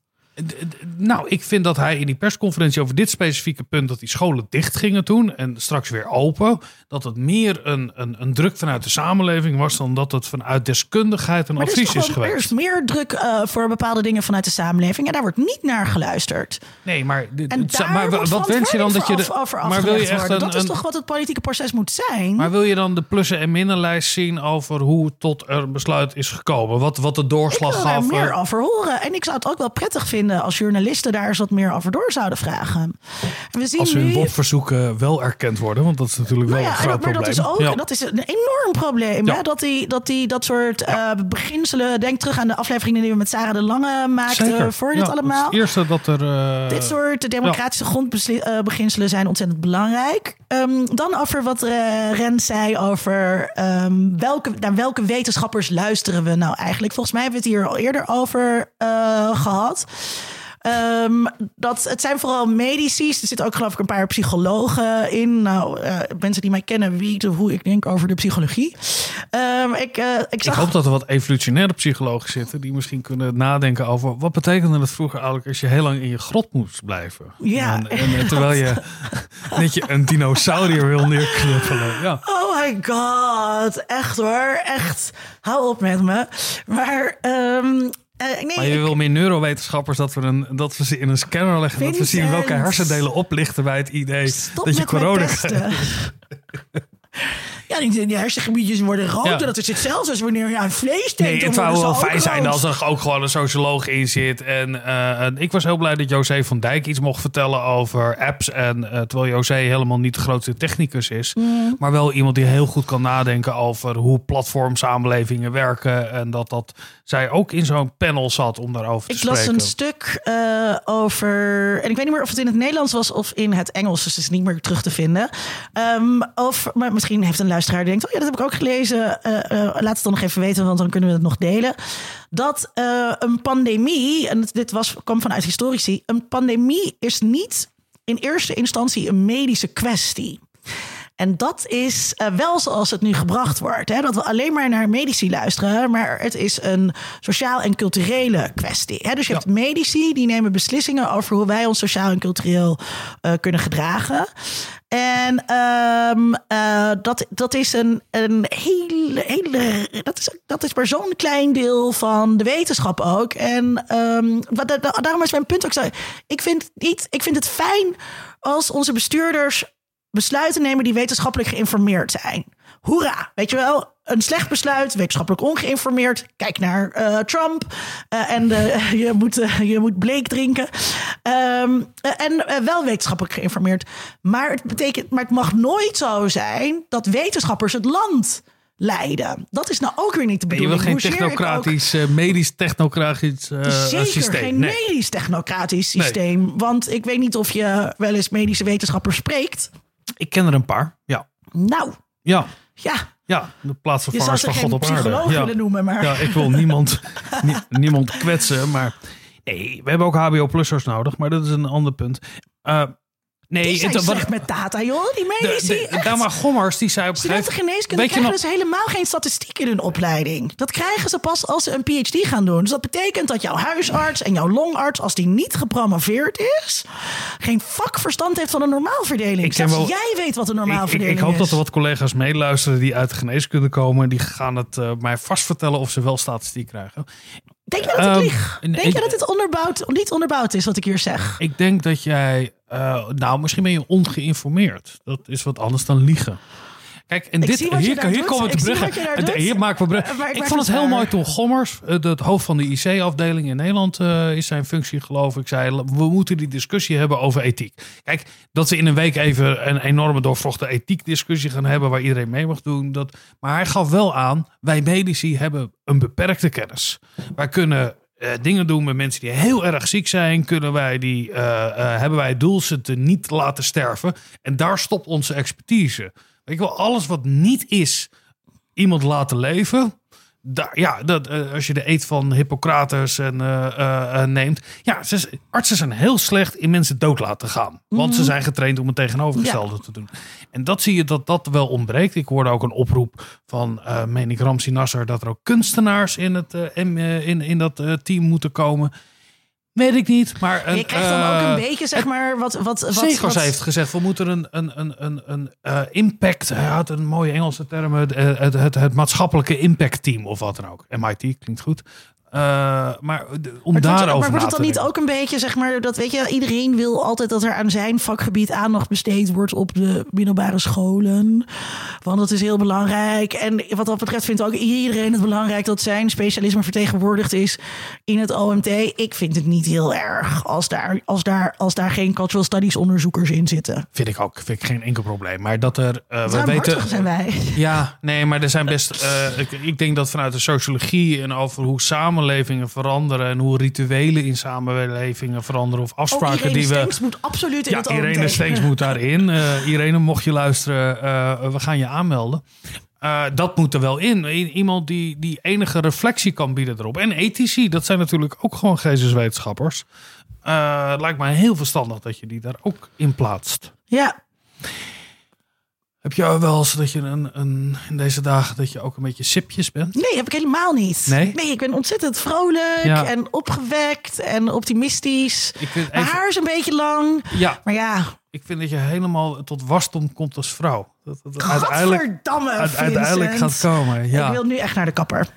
Nou, ik vind dat hij in die persconferentie over dit specifieke punt, dat die scholen dicht gingen toen en straks weer open, dat het meer een, een, een druk vanuit de samenleving was dan dat het vanuit deskundigheid een Maar er advies is, wel- er geweest. is meer druk eh, voor bepaalde dingen vanuit de samenleving. En daar wordt niet naar geluisterd. Nee, maar, dit- En daar maar wat wens je dan dat je de, af- maar wil je echt een, Dat is toch wat het politieke proces moet zijn? maar wil je dan de plussen en minnenlijst zien over hoe tot een besluit is gekomen? Wat, wat de ik doorslag wil daar gaf? meer eh, over horen. En ik zou het ook wel prettig vinden als journalisten daar eens wat meer over door zouden vragen. En we zien als nu... hun WOP-verzoeken wel erkend worden, want dat is natuurlijk Nou wel ja, een en groot dat, maar dat probleem. is ook Ja. dat is een enorm probleem. Ja. Hè? Dat, die, dat die dat soort eh, beginselen. Denk terug aan de afleveringen die we met Sarah de Lange maakten. Zeker. Voor dit allemaal. Het eerste dat er. eh, Dit soort democratische grondbeginselen zijn ontzettend belangrijk. Ehm, dan over wat eh, Ren zei over ehm, welke, naar welke wetenschappers luisteren we nou eigenlijk. Volgens mij hebben we het hier al eerder over eh, gehad. Ehm, dat, het zijn vooral medici. Er zitten ook geloof ik een paar psychologen in. Nou, eh, mensen die mij kennen weten hoe ik denk over de psychologie. Ehm, ik, eh, ik Ik hoop dat er wat evolutionaire psychologen zitten die misschien kunnen nadenken over wat betekende het vroeger eigenlijk als je heel lang in je grot moest blijven. Ja, En, en, terwijl je net je een dinosaurier wil neerknuppelen. Ja. Oh my god, echt hoor, echt. Hou op met me. Maar, ehm, eh, nee, Maar je ik- wil meer neurowetenschappers dat we, een, dat we ze in een scanner leggen. Dat we zien welke hersendelen oplichten bij het idee stop dat je corona pesten. Ja, die, die hersengebiedjes worden rood. Ja. Dat is hetzelfde als wanneer je aan vlees denkt. Nee, het zou worden wel fijn zijn als er ook gewoon een socioloog in zit. En, eh, en ik was heel blij dat José van Dijk iets mocht vertellen over apps. En eh, terwijl José helemaal niet de grootste technicus is. Mm. Maar wel iemand die heel goed kan nadenken over hoe platformsamenlevingen werken. En dat, dat zij ook in zo'n panel zat om daarover te Ik las spreken. een stuk eh, over. En ik weet niet meer of het in het Nederlands was of in het Engels. Dus het is niet meer terug te vinden. Ehm, of, maar misschien heeft een luisteraar die denkt: Oh ja, dat heb ik ook gelezen. Eh, eh, laat het dan nog even weten, want dan kunnen we het nog delen. Dat eh, een pandemie, en dit was, kwam vanuit historici. Een pandemie is niet in eerste instantie een medische kwestie. En dat is eh, wel zoals het nu gebracht wordt. Hè? Dat we alleen maar naar medici luisteren. Maar het is een sociaal en culturele kwestie. Hè? Dus je hebt medici die nemen beslissingen over hoe wij ons sociaal en cultureel eh, kunnen gedragen. En ehm, eh, dat, dat is een, een hele, hele. Dat is, dat is maar zo'n klein deel van de wetenschap ook. En ehm, wat- da- da- daarom is mijn punt ook zo. Ik vind, niet, ik vind het fijn als onze bestuurders besluiten nemen die wetenschappelijk geïnformeerd zijn. Hoera, weet je wel? Een slecht besluit, wetenschappelijk ongeïnformeerd. Kijk naar eh, Trump eh, en eh, je, moet, je moet bleek drinken. Ehm, eh, en wel wetenschappelijk geïnformeerd. Maar het, betekent, maar het mag nooit zo zijn dat wetenschappers het land leiden. Dat is nou ook weer niet de je bedoeling. wil geen ook- technocratisch, eh, medisch technocratisch eh, Zeker systeem. geen Nee. medisch technocratisch Nee. systeem. Want ik weet niet of je wel eens medische wetenschappers spreekt. Ik ken er een paar. Ja, Nou, ja, ja. ja. De plaatsvervangers van God op aarde. Ja. noemen, maar... Ja, ik wil niemand, nie- niemand kwetsen, maar nee, we hebben ook HBO-plussers nodig, maar dat is een ander punt. Eh, nee, die het- wat- slecht met data, joh. Die medici. echt. Dama Gommers, die zei op Studenten geneeskunde krijgen nog- dus helemaal geen statistiek in hun opleiding. Dat krijgen ze pas als ze een PhD gaan doen. Dus dat betekent dat jouw huisarts en jouw longarts, als die niet gepromoveerd is, geen vakverstand heeft van een normaalverdeling. Zelfs wel- jij weet wat een ik, normaalverdeling ik hoop is. dat er wat collega's meeluisteren die uit de geneeskunde komen. Die gaan het eh, mij vast vertellen of ze wel statistiek krijgen. Denk je dat ik Ehm, lieg? Denk je dat het onderbouwd, niet onderbouwd is wat ik hier zeg? Ik denk dat jij, eh, nou misschien ben je ongeïnformeerd. Dat is wat anders dan liegen. Kijk, en Ik dit, hier, hier komen we te bruggen. Hier maken we Eh, bruggen. ik vond het het heel waar. mooi toen Gommers, eh, het hoofd van de IC-afdeling in Nederland, eh, is zijn functie geloof ik, zei we moeten die discussie hebben over ethiek. Kijk, dat we in een week even een enorme doorvrochte ethiekdiscussie gaan hebben waar iedereen mee mag doen. Dat, maar hij gaf wel aan, wij medici hebben een beperkte kennis. Wij kunnen eh, dingen doen met mensen die heel erg ziek zijn. Kunnen wij die, eh, eh, hebben wij het doel ze te niet laten sterven. En daar stopt onze expertise. Je wel, alles wat niet is iemand laten leven. Ja, dat, eh, als je de eet van Hippocrates en, eh, eh, neemt. Ja, ze, artsen zijn heel slecht in mensen dood laten gaan. Want ze zijn getraind om het tegenovergestelde te doen. En dat zie je dat dat wel ontbreekt. Ik hoorde ook een oproep van, eh meen ik, Ramsi Nasser... dat er ook kunstenaars in, het, in, in dat team moeten komen. Weet ik niet, maar... Een, je krijgt dan ook eh, een beetje, zeg maar, wat... wat, wat Zegers wat- heeft gezegd, we moeten een, een, een, een, een eh, impact... Hij had een mooie Engelse term, het, het, het, het maatschappelijke impact team of wat dan ook. MIT klinkt goed. Eh, maar de- om Maar, het daarover maar wordt het dan niet ook een beetje, zeg maar, dat weet je, iedereen wil altijd dat er aan zijn vakgebied aandacht besteed wordt op de middelbare scholen. Want dat is heel belangrijk. En wat dat betreft vindt ook iedereen het belangrijk dat zijn specialisme vertegenwoordigd is in het OMT. Ik vind het niet heel erg als daar, als daar, als daar geen cultural studies onderzoekers in zitten. Vind ik ook, vind ik geen enkel probleem. Maar dat er, eh, we weten... zijn wij. Ja, nee, maar er zijn best. eh, ik, ik denk dat vanuit de sociologie en over hoe samenlevingen veranderen en hoe rituelen in samenlevingen veranderen of afspraken Oh, Irene die we. Stenks moet absoluut in Ja, het. Irene Stenks moet daarin. Eh Irene, mocht je luisteren, eh, we gaan je aanmelden. Eh, dat moet er wel in. I- Iemand die, die enige reflectie kan bieden erop. En ethici, dat zijn natuurlijk ook gewoon geesteswetenschappers. Lijkt mij heel verstandig dat je die daar ook in plaatst. Ja, Heb je wel eens dat je een, een, in deze dagen dat je ook een beetje sipjes bent? Nee, heb ik helemaal niet. Nee? ik ben ontzettend vrolijk Ja. en opgewekt en optimistisch. Ik vind Mijn even- haar is een beetje lang. Ja, Maar ja, ik vind dat je helemaal tot wasdom komt als vrouw. Dat het uiteindelijk, uiteindelijk gaat komen. Ik Ja. wil nu echt naar de kapper.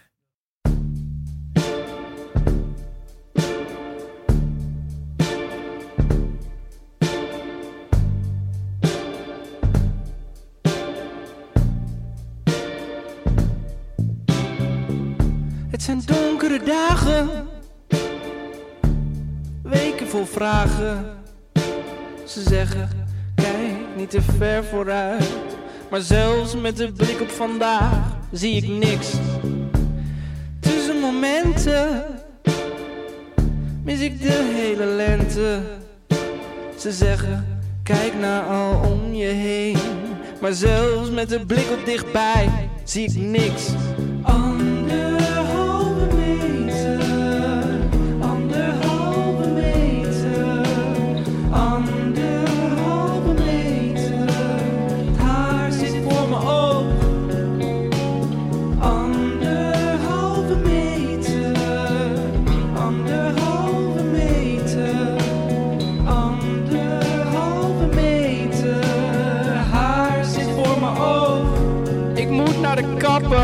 Het zijn donkere dagen, weken vol vragen. Ze zeggen, kijk niet te ver vooruit. Maar zelfs met de blik op vandaag zie ik niks. Tussen momenten mis ik de hele lente. Ze zeggen, kijk nou al om je heen. Maar zelfs met de blik op dichtbij zie ik niks. Naar de kapper.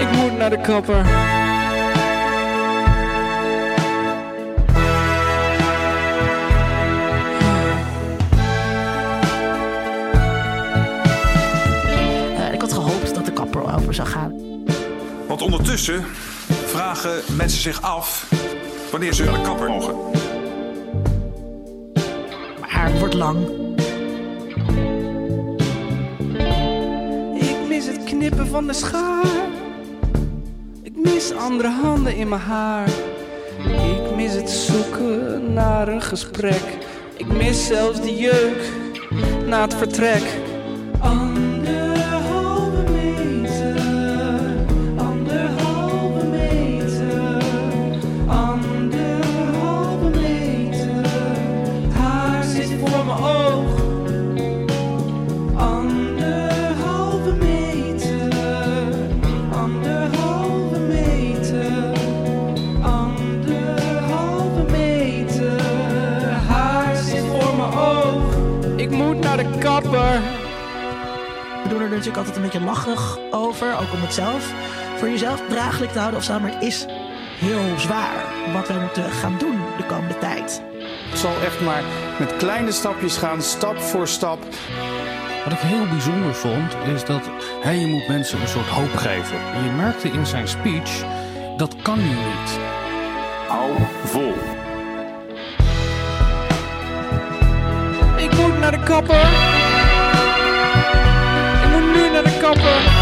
Ik moet naar de kapper. Eh, ik had gehoopt dat de kapper over zou gaan. Want ondertussen vragen mensen zich af wanneer ze naar de kapper mogen. Lang. Ik mis het knippen van de schaar. Ik mis andere handen in mijn haar. Ik mis het zoeken naar een gesprek. Ik mis zelfs de jeuk na het vertrek. Natuurlijk altijd een beetje lachig over. Ook om het zelf voor jezelf draaglijk te houden of zo. Maar het is heel zwaar wat wij moeten gaan doen de komende tijd. Het zal echt maar met kleine stapjes gaan, stap voor stap. Wat ik heel bijzonder vond, is dat hij je moet mensen een soort hoop geven. En je merkte in zijn speech, dat kan nu niet. Hou vol. Ik moet naar de kapper. Ik moet nu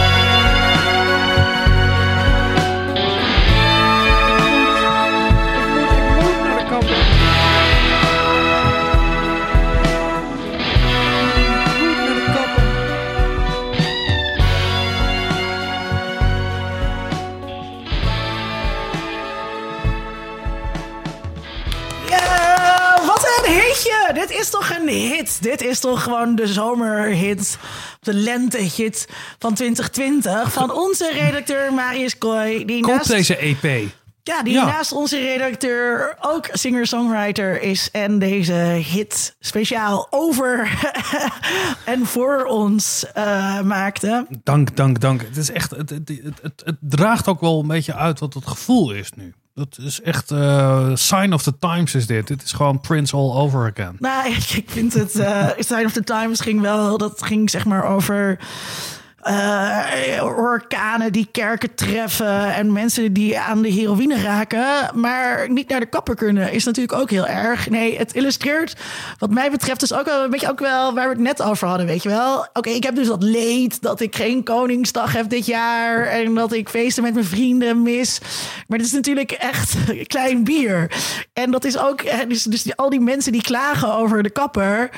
is toch een hit. Dit is toch gewoon de zomerhit, de lentehit van 2020 van onze redacteur Marius Kooi. Die Koop naast, deze EP. ja, die Ja. naast onze redacteur ook singer-songwriter is en deze hit speciaal over en voor ons eh, maakte. Dank, dank, dank. Het is echt, het, het, het draagt ook wel een beetje uit wat het gevoel is nu. Dat is echt eh, sign of the times is dit. Dit is gewoon Prince all over again. Nou, ik ik vind het eh Sign of the Times ging wel, dat ging zeg maar over eh, orkanen die kerken treffen en mensen die aan de heroïne raken, maar niet naar de kapper kunnen, is natuurlijk ook heel erg. Nee, het illustreert, wat mij betreft, dus ook wel een beetje ook wel waar we het net over hadden, weet je wel. Oké, ik heb dus dat leed dat ik geen Koningsdag heb dit jaar en dat ik feesten met mijn vrienden mis. Maar het is natuurlijk echt klein bier. En dat is ook, eh, dus, dus al die mensen die klagen over de kapper.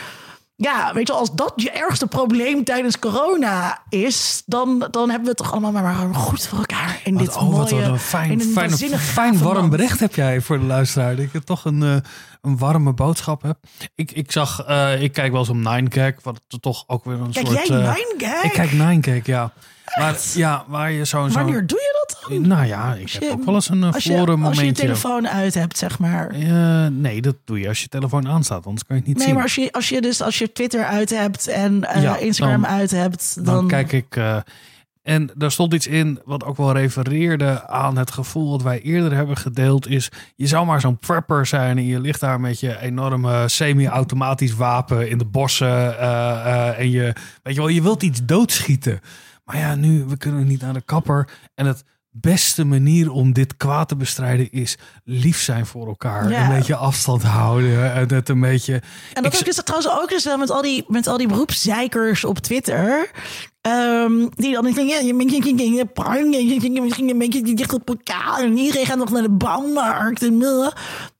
Ja, weet je, als dat je ergste probleem tijdens corona is, dan, dan hebben we het toch allemaal maar, maar goed voor elkaar in dit oh, wat mooie, een fijn, een fijn, fijn gave warm land. bericht heb jij voor de luisteraar. Dat ik toch een, eh, een warme boodschap heb. Ik, ik zag, eh, ik kijk wel eens om Nine Gag, wat toch ook weer een Kijk soort... jij eh, Nine Gag? Ik kijk Nine Gag, ja. Maar ja, waar je zo... zo Wanneer doe je dat dan? Nou ja, ik heb je- ook wel eens een eh, als je, verloren als je je momentje. telefoon uit hebt, zeg maar. Eh, nee, dat doe je als je telefoon aanstaat, anders kan je het niet Nee, zien. maar als je, als je dus als je Twitter uit hebt en eh, Ja, Instagram dan- uit hebt, dan, dan kijk ik. en daar stond iets in wat ook wel refereerde aan het gevoel wat wij eerder hebben gedeeld. Is je zou maar zo'n prepper zijn en je ligt daar met je enorme semi-automatisch wapen in de bossen. en je, weet je wel, je wilt iets doodschieten. Maar ja, nu, we kunnen niet naar de kapper. En het beste manier om dit kwaad te bestrijden is lief zijn voor elkaar. Ja. Een beetje afstand houden. En het een beetje... En dat Ik ook is dat trouwens ook wel met al die, met al die beroepszeikers op Twitter. ehm, die dan denken, ja, je misschien een beetje dicht op elkaar. En iedereen gaat nog naar de bouwmarkt. En,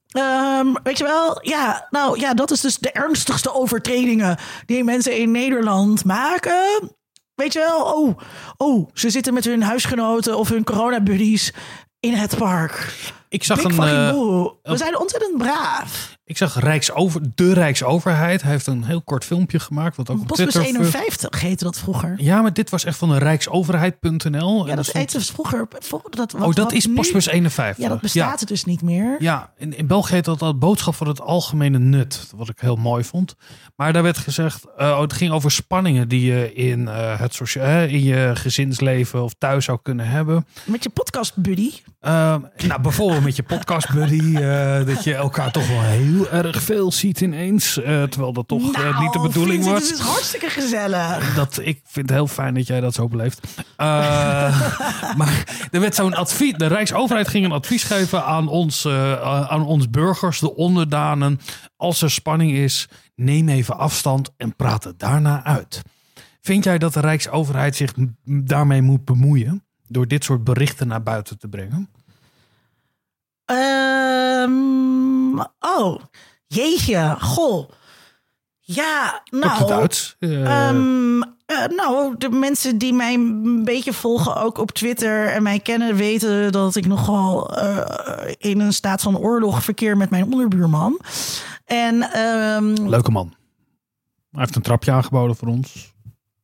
ehm, weet je wel, ja, nou ja, dat is dus de ernstigste overtredingen die mensen in Nederland maken. Weet je wel, oh, oh, ze zitten met hun huisgenoten of hun coronabuddies in het park. Ik zag Big een... eh. We zijn ontzettend braaf. Ik zag Rijksover, de Rijksoverheid. Hij heeft een heel kort filmpje gemaakt. Wat ook op Postbus Twitter... 51 heette dat vroeger. Ja, maar dit was echt van de Rijksoverheid.nl. Ja, dat heette vroeger. dat, wat- Oh, dat wat is nu- Postbus 51. Ja, dat bestaat het dus niet meer. Ja, in, in België heet dat al boodschap voor het algemene nut. Wat ik heel mooi vond. Maar daar werd gezegd, eh, oh, het ging over spanningen die je in, eh, het eh, in je gezinsleven of thuis zou kunnen hebben. Met je podcast buddy. Ehm, nou, bijvoorbeeld met je podcast buddy. dat je elkaar toch wel heel erg veel ziet ineens. eh, terwijl dat toch eh, niet de Nou, bedoeling was. Het is hartstikke gezellig. Dat, ik vind het heel fijn dat jij dat zo beleeft. Eh, maar er werd zo'n advies. De Rijksoverheid ging een advies geven aan ons, aan ons burgers, de onderdanen. Als er spanning is, neem even afstand en praat het daarna uit. Vind jij dat de Rijksoverheid zich daarmee moet bemoeien? Door dit soort berichten naar buiten te brengen? Ehm, oh, jeetje, goh. Ja, nou. Uit? Eh, Ehm, eh, nou, de mensen die mij een beetje volgen, ook op Twitter en mij kennen, weten dat ik nogal eh, in een staat van oorlog verkeer met mijn onderbuurman. En ehm, Leuke man. Hij heeft een trapje aangeboden voor ons.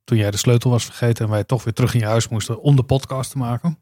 Toen jij de sleutel was vergeten en wij toch weer terug in je huis moesten om de podcast te maken.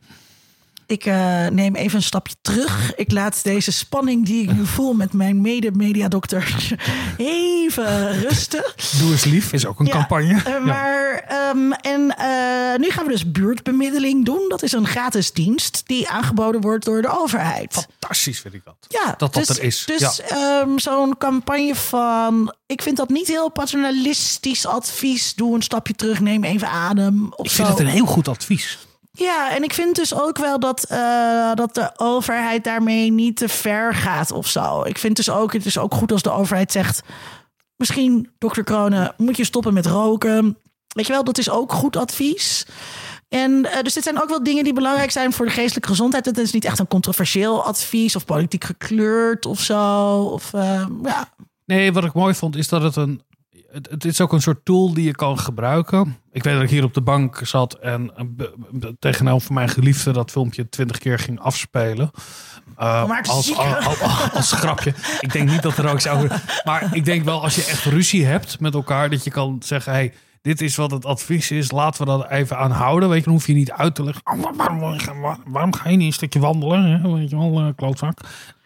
Ik eh, neem even een stapje terug. Ik laat deze spanning die ik nu voel met mijn mede-mediadokter even rusten. Doe eens lief is ook een Ja, campagne. eh, maar, ehm, en eh, nu gaan we dus buurtbemiddeling doen. Dat is een gratis dienst die aangeboden wordt door de overheid. Fantastisch vind ik dat. Ja, dat dat dus, er is. Dus ja. ehm, zo'n campagne van... Ik vind dat niet heel paternalistisch advies. Doe een stapje terug, neem even adem. Of Ik vind zo. het een heel goed advies. Ja, en ik vind dus ook wel dat, eh, dat de overheid daarmee niet te ver gaat of zo. Ik vind dus ook, het is ook goed als de overheid zegt... misschien, dokter Kronen, moet je stoppen met roken. Weet je wel, dat is ook goed advies. En eh, dus dit zijn ook wel dingen die belangrijk zijn voor de geestelijke gezondheid. Het is niet echt een controversieel advies of politiek gekleurd of zo. Of, eh, ja. Nee, wat ik mooi vond is dat het een... het, het is ook een soort tool die je kan gebruiken. Ik weet dat ik hier op de bank zat en be- tegenover mijn geliefde dat filmpje twintig keer ging afspelen. Uh, haar te als, zien. als, als, als grapje. Ik denk niet dat er ook zou. Maar ik denk wel als je echt ruzie hebt met elkaar, dat je kan zeggen: hey, dit is wat het advies is. Laten we dat even aanhouden. Weet je, dan hoef je niet uit te leggen. "Oh, waarom, waarom, waarom ga je niet een stukje wandelen? Hè? Weet je wel, uh, klootzak.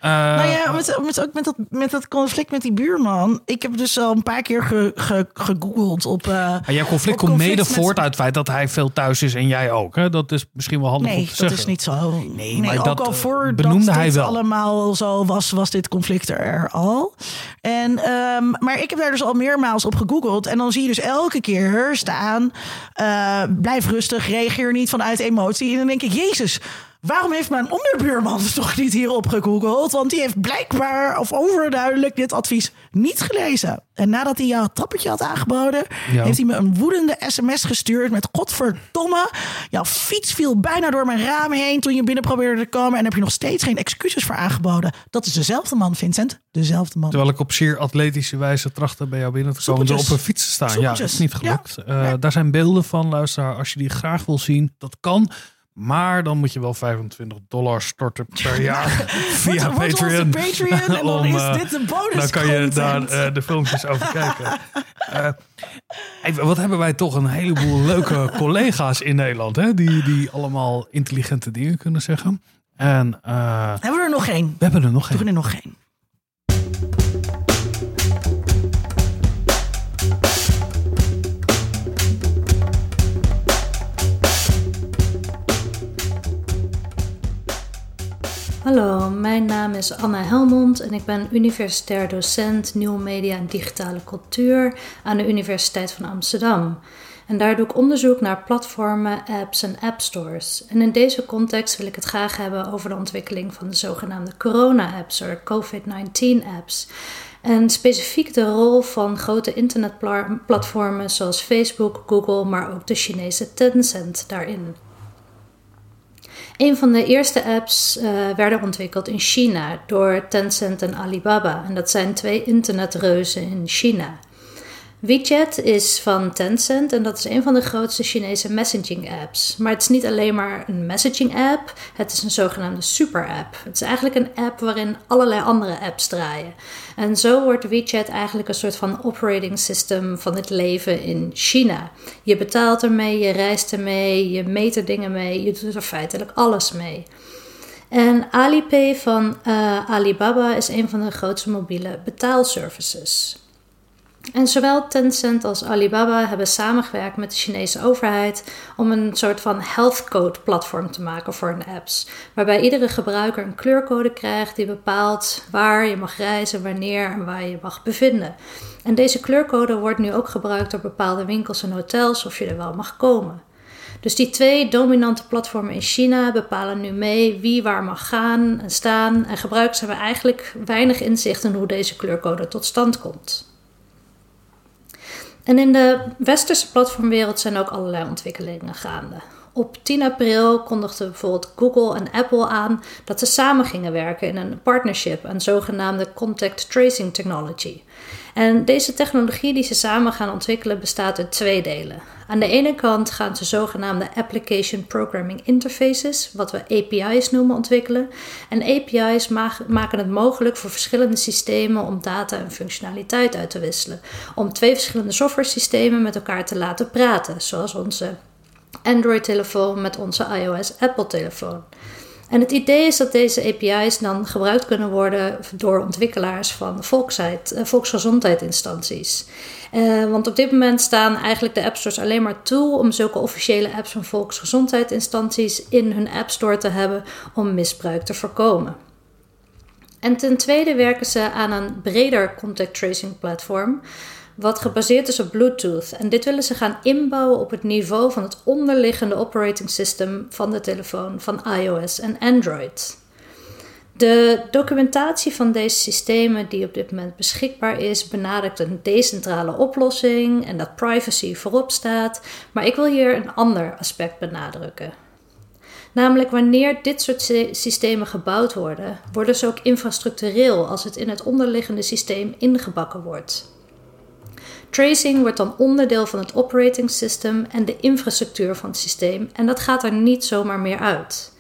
Uh, nou ja, met, met, ook met dat, met dat conflict met die buurman. Ik heb dus al een paar keer ge, ge, gegoogeld op. Uh, jouw conflict komt mede voort uit het feit dat hij veel thuis is en jij ook. Hè? Dat is misschien wel handig nee, om te dat zeggen. is niet zo. Nee, nee maar ook dat al voor benoemde dat hij dit wel. allemaal zo was, was dit conflict er al. En, um, maar ik heb daar dus al meermaals op gegoogeld. En dan zie je dus elke keer staan: uh, blijf rustig, reageer niet vanuit emotie. En dan denk ik, Jezus. Waarom heeft mijn onderbuurman toch niet hierop gegoogeld? Want die heeft blijkbaar of overduidelijk dit advies niet gelezen. En nadat hij jouw trappetje had aangeboden, ja. heeft hij me een woedende sms gestuurd met godverdomme. Jouw fiets viel bijna door mijn raam heen toen je binnen probeerde te komen. En heb je nog steeds geen excuses voor aangeboden. Dat is dezelfde man, Vincent. Dezelfde man. Terwijl ik op zeer atletische wijze trachtte bij jou binnen te komen door op een fiets te staan. Soepeltjes. Ja, dat is niet gelukt. Ja. Uh, ja. Daar zijn beelden van, luisteraar. Als je die graag wil zien, dat kan. Maar dan moet je wel 25 dollar storten per jaar via Patreon. En dan om, is dit de bonus Dan kan je daar uh, de filmpjes over kijken. Uh, even, wat hebben wij toch een heleboel leuke collega's in Nederland. Hè? Die, die allemaal intelligente dingen kunnen zeggen. En, uh, hebben we er nog één? We hebben er nog één. We hebben er nog één. Hallo, mijn naam is Anna Helmond en ik ben universitair docent nieuwe media en digitale cultuur aan de Universiteit van Amsterdam. En daar doe ik onderzoek naar platformen, apps en appstores. En in deze context wil ik het graag hebben over de ontwikkeling van de zogenaamde corona-apps, of COVID-19-apps. En specifiek de rol van grote internetplatformen zoals Facebook, Google, maar ook de Chinese Tencent daarin. Een van de eerste apps uh, werden ontwikkeld in China door Tencent en Alibaba. En dat zijn twee internetreuzen in China. WeChat is van Tencent en dat is een van de grootste Chinese messaging apps. Maar het is niet alleen maar een messaging app, het is een zogenaamde super app. Het is eigenlijk een app waarin allerlei andere apps draaien. En zo wordt WeChat eigenlijk een soort van operating system van het leven in China. Je betaalt ermee, je reist ermee, je meet er dingen mee, je doet er feitelijk alles mee. En Alipay van uh, Alibaba is een van de grootste mobiele betaalservices. En zowel Tencent als Alibaba hebben samengewerkt met de Chinese overheid om een soort van health code platform te maken voor hun apps. Waarbij iedere gebruiker een kleurcode krijgt die bepaalt waar je mag reizen, wanneer en waar je mag bevinden. En deze kleurcode wordt nu ook gebruikt door bepaalde winkels en hotels of je er wel mag komen. Dus die twee dominante platformen in China bepalen nu mee wie waar mag gaan en staan. En gebruikers hebben eigenlijk weinig inzicht in hoe deze kleurcode tot stand komt. En in de westerse platformwereld zijn ook allerlei ontwikkelingen gaande. Op 10 april kondigden bijvoorbeeld Google en Apple aan dat ze samen gingen werken in een partnership aan zogenaamde contact tracing technology. En deze technologie die ze samen gaan ontwikkelen bestaat uit twee delen. Aan de ene kant gaan ze zogenaamde Application Programming Interfaces, wat we API's noemen, ontwikkelen. En API's maken het mogelijk voor verschillende systemen om data en functionaliteit uit te wisselen. Om twee verschillende software systemen met elkaar te laten praten, zoals onze Android-telefoon met onze iOS-Apple-telefoon. En het idee is dat deze API's dan gebruikt kunnen worden door ontwikkelaars van uh, volksgezondheidsinstanties. Uh, want op dit moment staan eigenlijk de app stores alleen maar toe om zulke officiële apps van volksgezondheidsinstanties in hun app store te hebben om misbruik te voorkomen. En ten tweede werken ze aan een breder contact tracing platform wat gebaseerd is op Bluetooth. En dit willen ze gaan inbouwen op het niveau van het onderliggende operating system van de telefoon van iOS en Android. De documentatie van deze systemen die op dit moment beschikbaar is, benadrukt een decentrale oplossing en dat privacy voorop staat. Maar ik wil hier een ander aspect benadrukken. Namelijk wanneer dit soort systemen gebouwd worden, worden ze ook infrastructureel als het in het onderliggende systeem ingebakken wordt. Tracing wordt dan onderdeel van het operating system en de infrastructuur van het systeem en dat gaat er niet zomaar meer uit.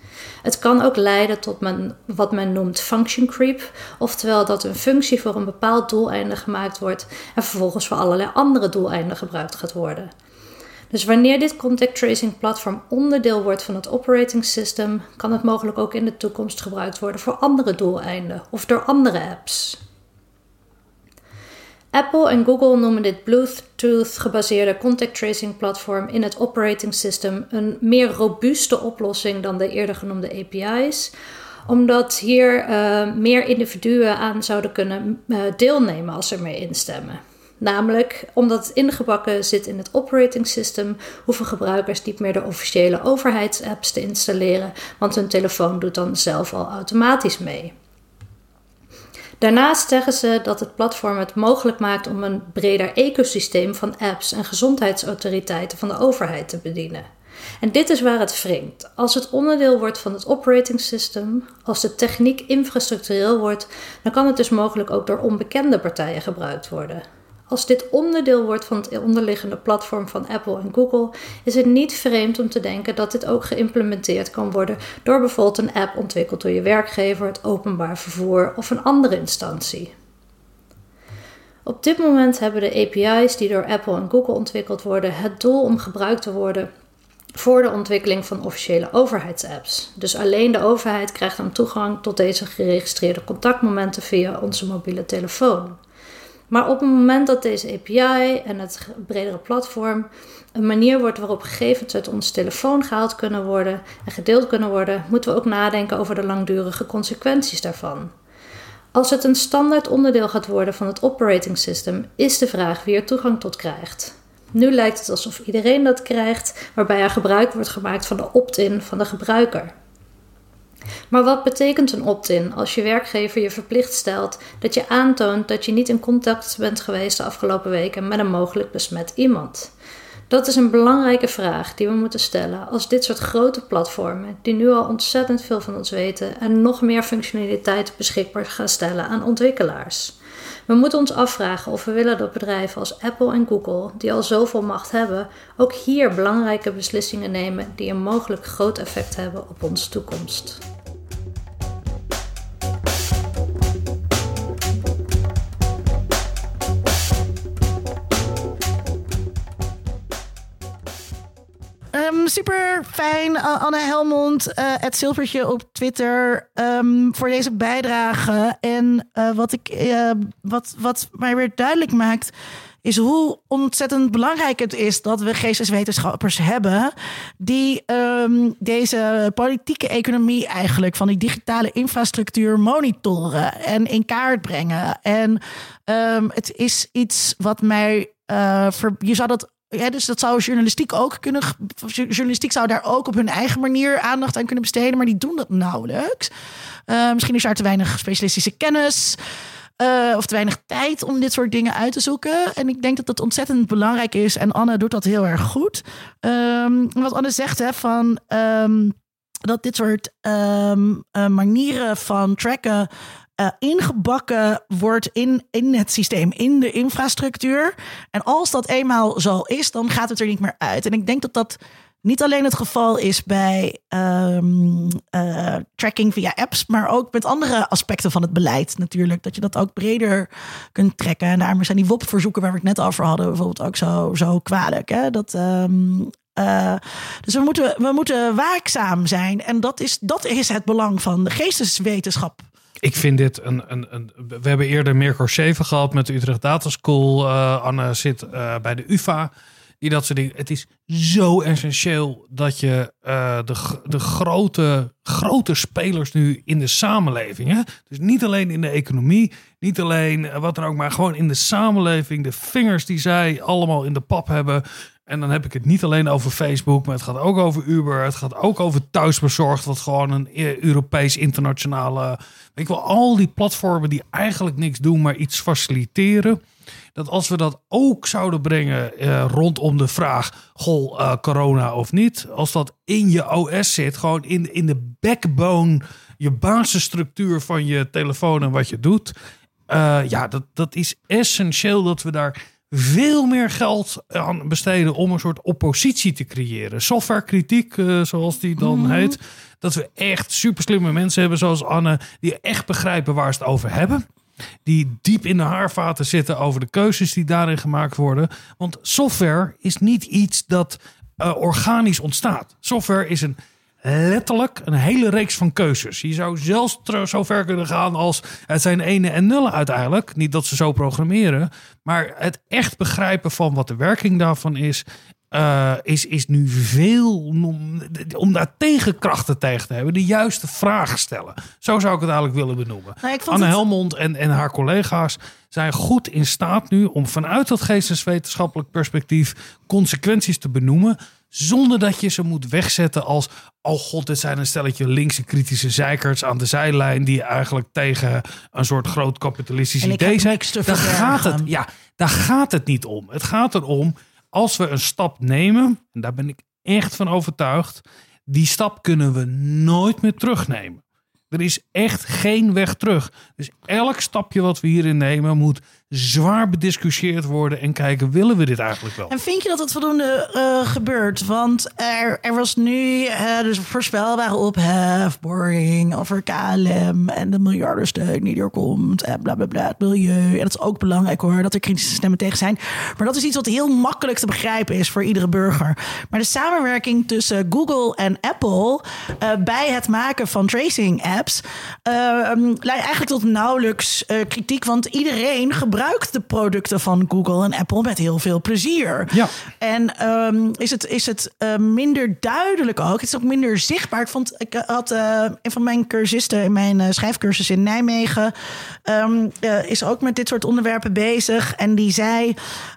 Het kan ook leiden tot wat men noemt function creep, oftewel dat een functie voor een bepaald doeleinde gemaakt wordt en vervolgens voor allerlei andere doeleinden gebruikt gaat worden. Dus wanneer dit contact tracing platform onderdeel wordt van het operating system, kan het mogelijk ook in de toekomst gebruikt worden voor andere doeleinden of door andere apps. Apple en Google noemen dit Bluetooth gebaseerde contact tracing platform in het operating system een meer robuuste oplossing dan de eerder genoemde API's, omdat hier uh, meer individuen aan zouden kunnen uh, deelnemen als ze ermee instemmen. Namelijk omdat het ingebakken zit in het operating system, hoeven gebruikers niet meer de officiële overheidsapps te installeren, want hun telefoon doet dan zelf al automatisch mee. Daarnaast zeggen ze dat het platform het mogelijk maakt om een breder ecosysteem van apps en gezondheidsautoriteiten van de overheid te bedienen. En dit is waar het wringt. Als het onderdeel wordt van het operating system, als de techniek infrastructureel wordt, dan kan het dus mogelijk ook door onbekende partijen gebruikt worden. Als dit onderdeel wordt van het onderliggende platform van Apple en Google, is het niet vreemd om te denken dat dit ook geïmplementeerd kan worden door bijvoorbeeld een app ontwikkeld door je werkgever, het openbaar vervoer of een andere instantie. Op dit moment hebben de API's die door Apple en Google ontwikkeld worden het doel om gebruikt te worden voor de ontwikkeling van officiële overheidsapps. Dus alleen de overheid krijgt dan toegang tot deze geregistreerde contactmomenten via onze mobiele telefoon. Maar op het moment dat deze API en het bredere platform een manier wordt waarop gegevens uit onze telefoon gehaald kunnen worden en gedeeld kunnen worden, moeten we ook nadenken over de langdurige consequenties daarvan. Als het een standaard onderdeel gaat worden van het operating system, is de vraag wie er toegang tot krijgt. Nu lijkt het alsof iedereen dat krijgt, waarbij er gebruik wordt gemaakt van de opt-in van de gebruiker. Maar wat betekent een opt-in als je werkgever je verplicht stelt dat je aantoont dat je niet in contact bent geweest de afgelopen weken met een mogelijk besmet iemand? Dat is een belangrijke vraag die we moeten stellen als dit soort grote platformen, die nu al ontzettend veel van ons weten en nog meer functionaliteit beschikbaar gaan stellen aan ontwikkelaars. We moeten ons afvragen of we willen dat bedrijven als Apple en Google, die al zoveel macht hebben, ook hier belangrijke beslissingen nemen die een mogelijk groot effect hebben op onze toekomst. Um, super fijn, Anne Helmond, uh, het Zilvertje op Twitter, um, voor deze bijdrage. En uh, wat, ik, uh, wat, wat mij weer duidelijk maakt, is hoe ontzettend belangrijk het is dat we geesteswetenschappers hebben die um, deze politieke economie eigenlijk van die digitale infrastructuur monitoren en in kaart brengen. En het is iets wat mij. Ver, je zou dat ja, dus dat zou journalistiek ook kunnen. Journalistiek zou daar ook op hun eigen manier aandacht aan kunnen besteden, maar die doen dat nauwelijks. Uh, misschien is daar te weinig specialistische kennis. Uh, of te weinig tijd om dit soort dingen uit te zoeken. En ik denk dat dat ontzettend belangrijk is. En Anne doet dat heel erg goed. Um, wat Anne zegt, hè, van. Um, dat dit soort um, uh, manieren van tracken uh, ingebakken wordt in, in het systeem, in de infrastructuur. En als dat eenmaal zo is, dan gaat het er niet meer uit. En ik denk dat dat niet alleen het geval is bij um, uh, tracking via apps, maar ook met andere aspecten van het beleid natuurlijk. Dat je dat ook breder kunt trekken. En daarom zijn die WOP-verzoeken waar we het net over hadden bijvoorbeeld ook zo, zo kwalijk. Hè? Dat, um, uh, dus we moeten, we moeten waakzaam zijn. En dat is, dat is het belang van de geesteswetenschap ik vind dit een, een, een, We hebben eerder Mirko Scheven gehad met de Utrecht Data School. Uh, Anne zit uh, bij de UVA. Die dat soort dingen. Het is zo essentieel dat je uh, de, de grote, grote spelers nu in de samenleving. Hè? Dus niet alleen in de economie, niet alleen wat dan ook, maar gewoon in de samenleving. De vingers die zij allemaal in de pap hebben. En dan heb ik het niet alleen over Facebook, maar het gaat ook over Uber. Het gaat ook over thuisbezorgd, wat gewoon een Europees internationale. Je wel, al die platformen die eigenlijk niks doen, maar iets faciliteren. Dat als we dat ook zouden brengen eh, rondom de vraag: goh, uh, corona of niet. Als dat in je OS zit, gewoon in, in de backbone, je basisstructuur van je telefoon en wat je doet. Uh, ja, dat, dat is essentieel dat we daar veel meer geld aan besteden om een soort oppositie te creëren. Softwarekritiek, eh, zoals die dan Mhm. heet. Dat we echt super slimme mensen hebben, zoals Anne, die echt begrijpen waar ze het over hebben. Die diep in de haarvaten zitten over de keuzes die daarin gemaakt worden. Want software is niet iets dat eh, organisch ontstaat. Software is een letterlijk een hele reeks van keuzes. Je zou zelfs zo ver kunnen gaan als het zijn ene en nullen uiteindelijk. Niet dat ze zo programmeren, maar het echt begrijpen van wat de werking daarvan is. eh, is, is nu veel om, om daar tegenkrachten tegen te hebben. De juiste vragen stellen. Zo zou ik het eigenlijk willen benoemen. Nou, Anne het- Helmond en, en haar collega's zijn goed in staat nu om vanuit dat geesteswetenschappelijk perspectief consequenties te benoemen. Zonder dat je ze moet wegzetten als. Oh god, dit zijn een stelletje linkse kritische zeikerts aan de zijlijn. die eigenlijk tegen een soort groot kapitalistisch idee zijn. Daar gaat, het, verbergen. ja, daar gaat het niet om. Het gaat erom als we een stap nemen. En daar ben ik echt van overtuigd. Die stap kunnen we nooit meer terugnemen. Er is echt geen weg terug. Dus elk stapje wat we hierin nemen moet zwaar bediscussieerd worden en kijken, willen we dit eigenlijk wel? En vind je dat het voldoende eh, gebeurt? Want er, er was nu eh, dus voorspelbare ophef, boring over KLM en de miljardensteun die er komt en bla bla bla, het milieu. En dat is ook belangrijk hoor, dat er kritische stemmen tegen zijn. Maar dat is iets wat heel makkelijk te begrijpen is voor iedere burger. Maar de samenwerking tussen Google en Apple eh, bij het maken van tracing apps leidt eigenlijk tot nauwelijks kritiek, want iedereen gebruikt de producten van Google en Apple met heel veel plezier. Ja. En ehm, is het, is het eh, minder duidelijk ook. Het is ook minder zichtbaar. Ik, vond, ik eh, had eh, een van mijn cursisten in mijn eh, schrijfcursus in Nijmegen. ehm, eh, is ook met dit soort onderwerpen bezig. En die zei.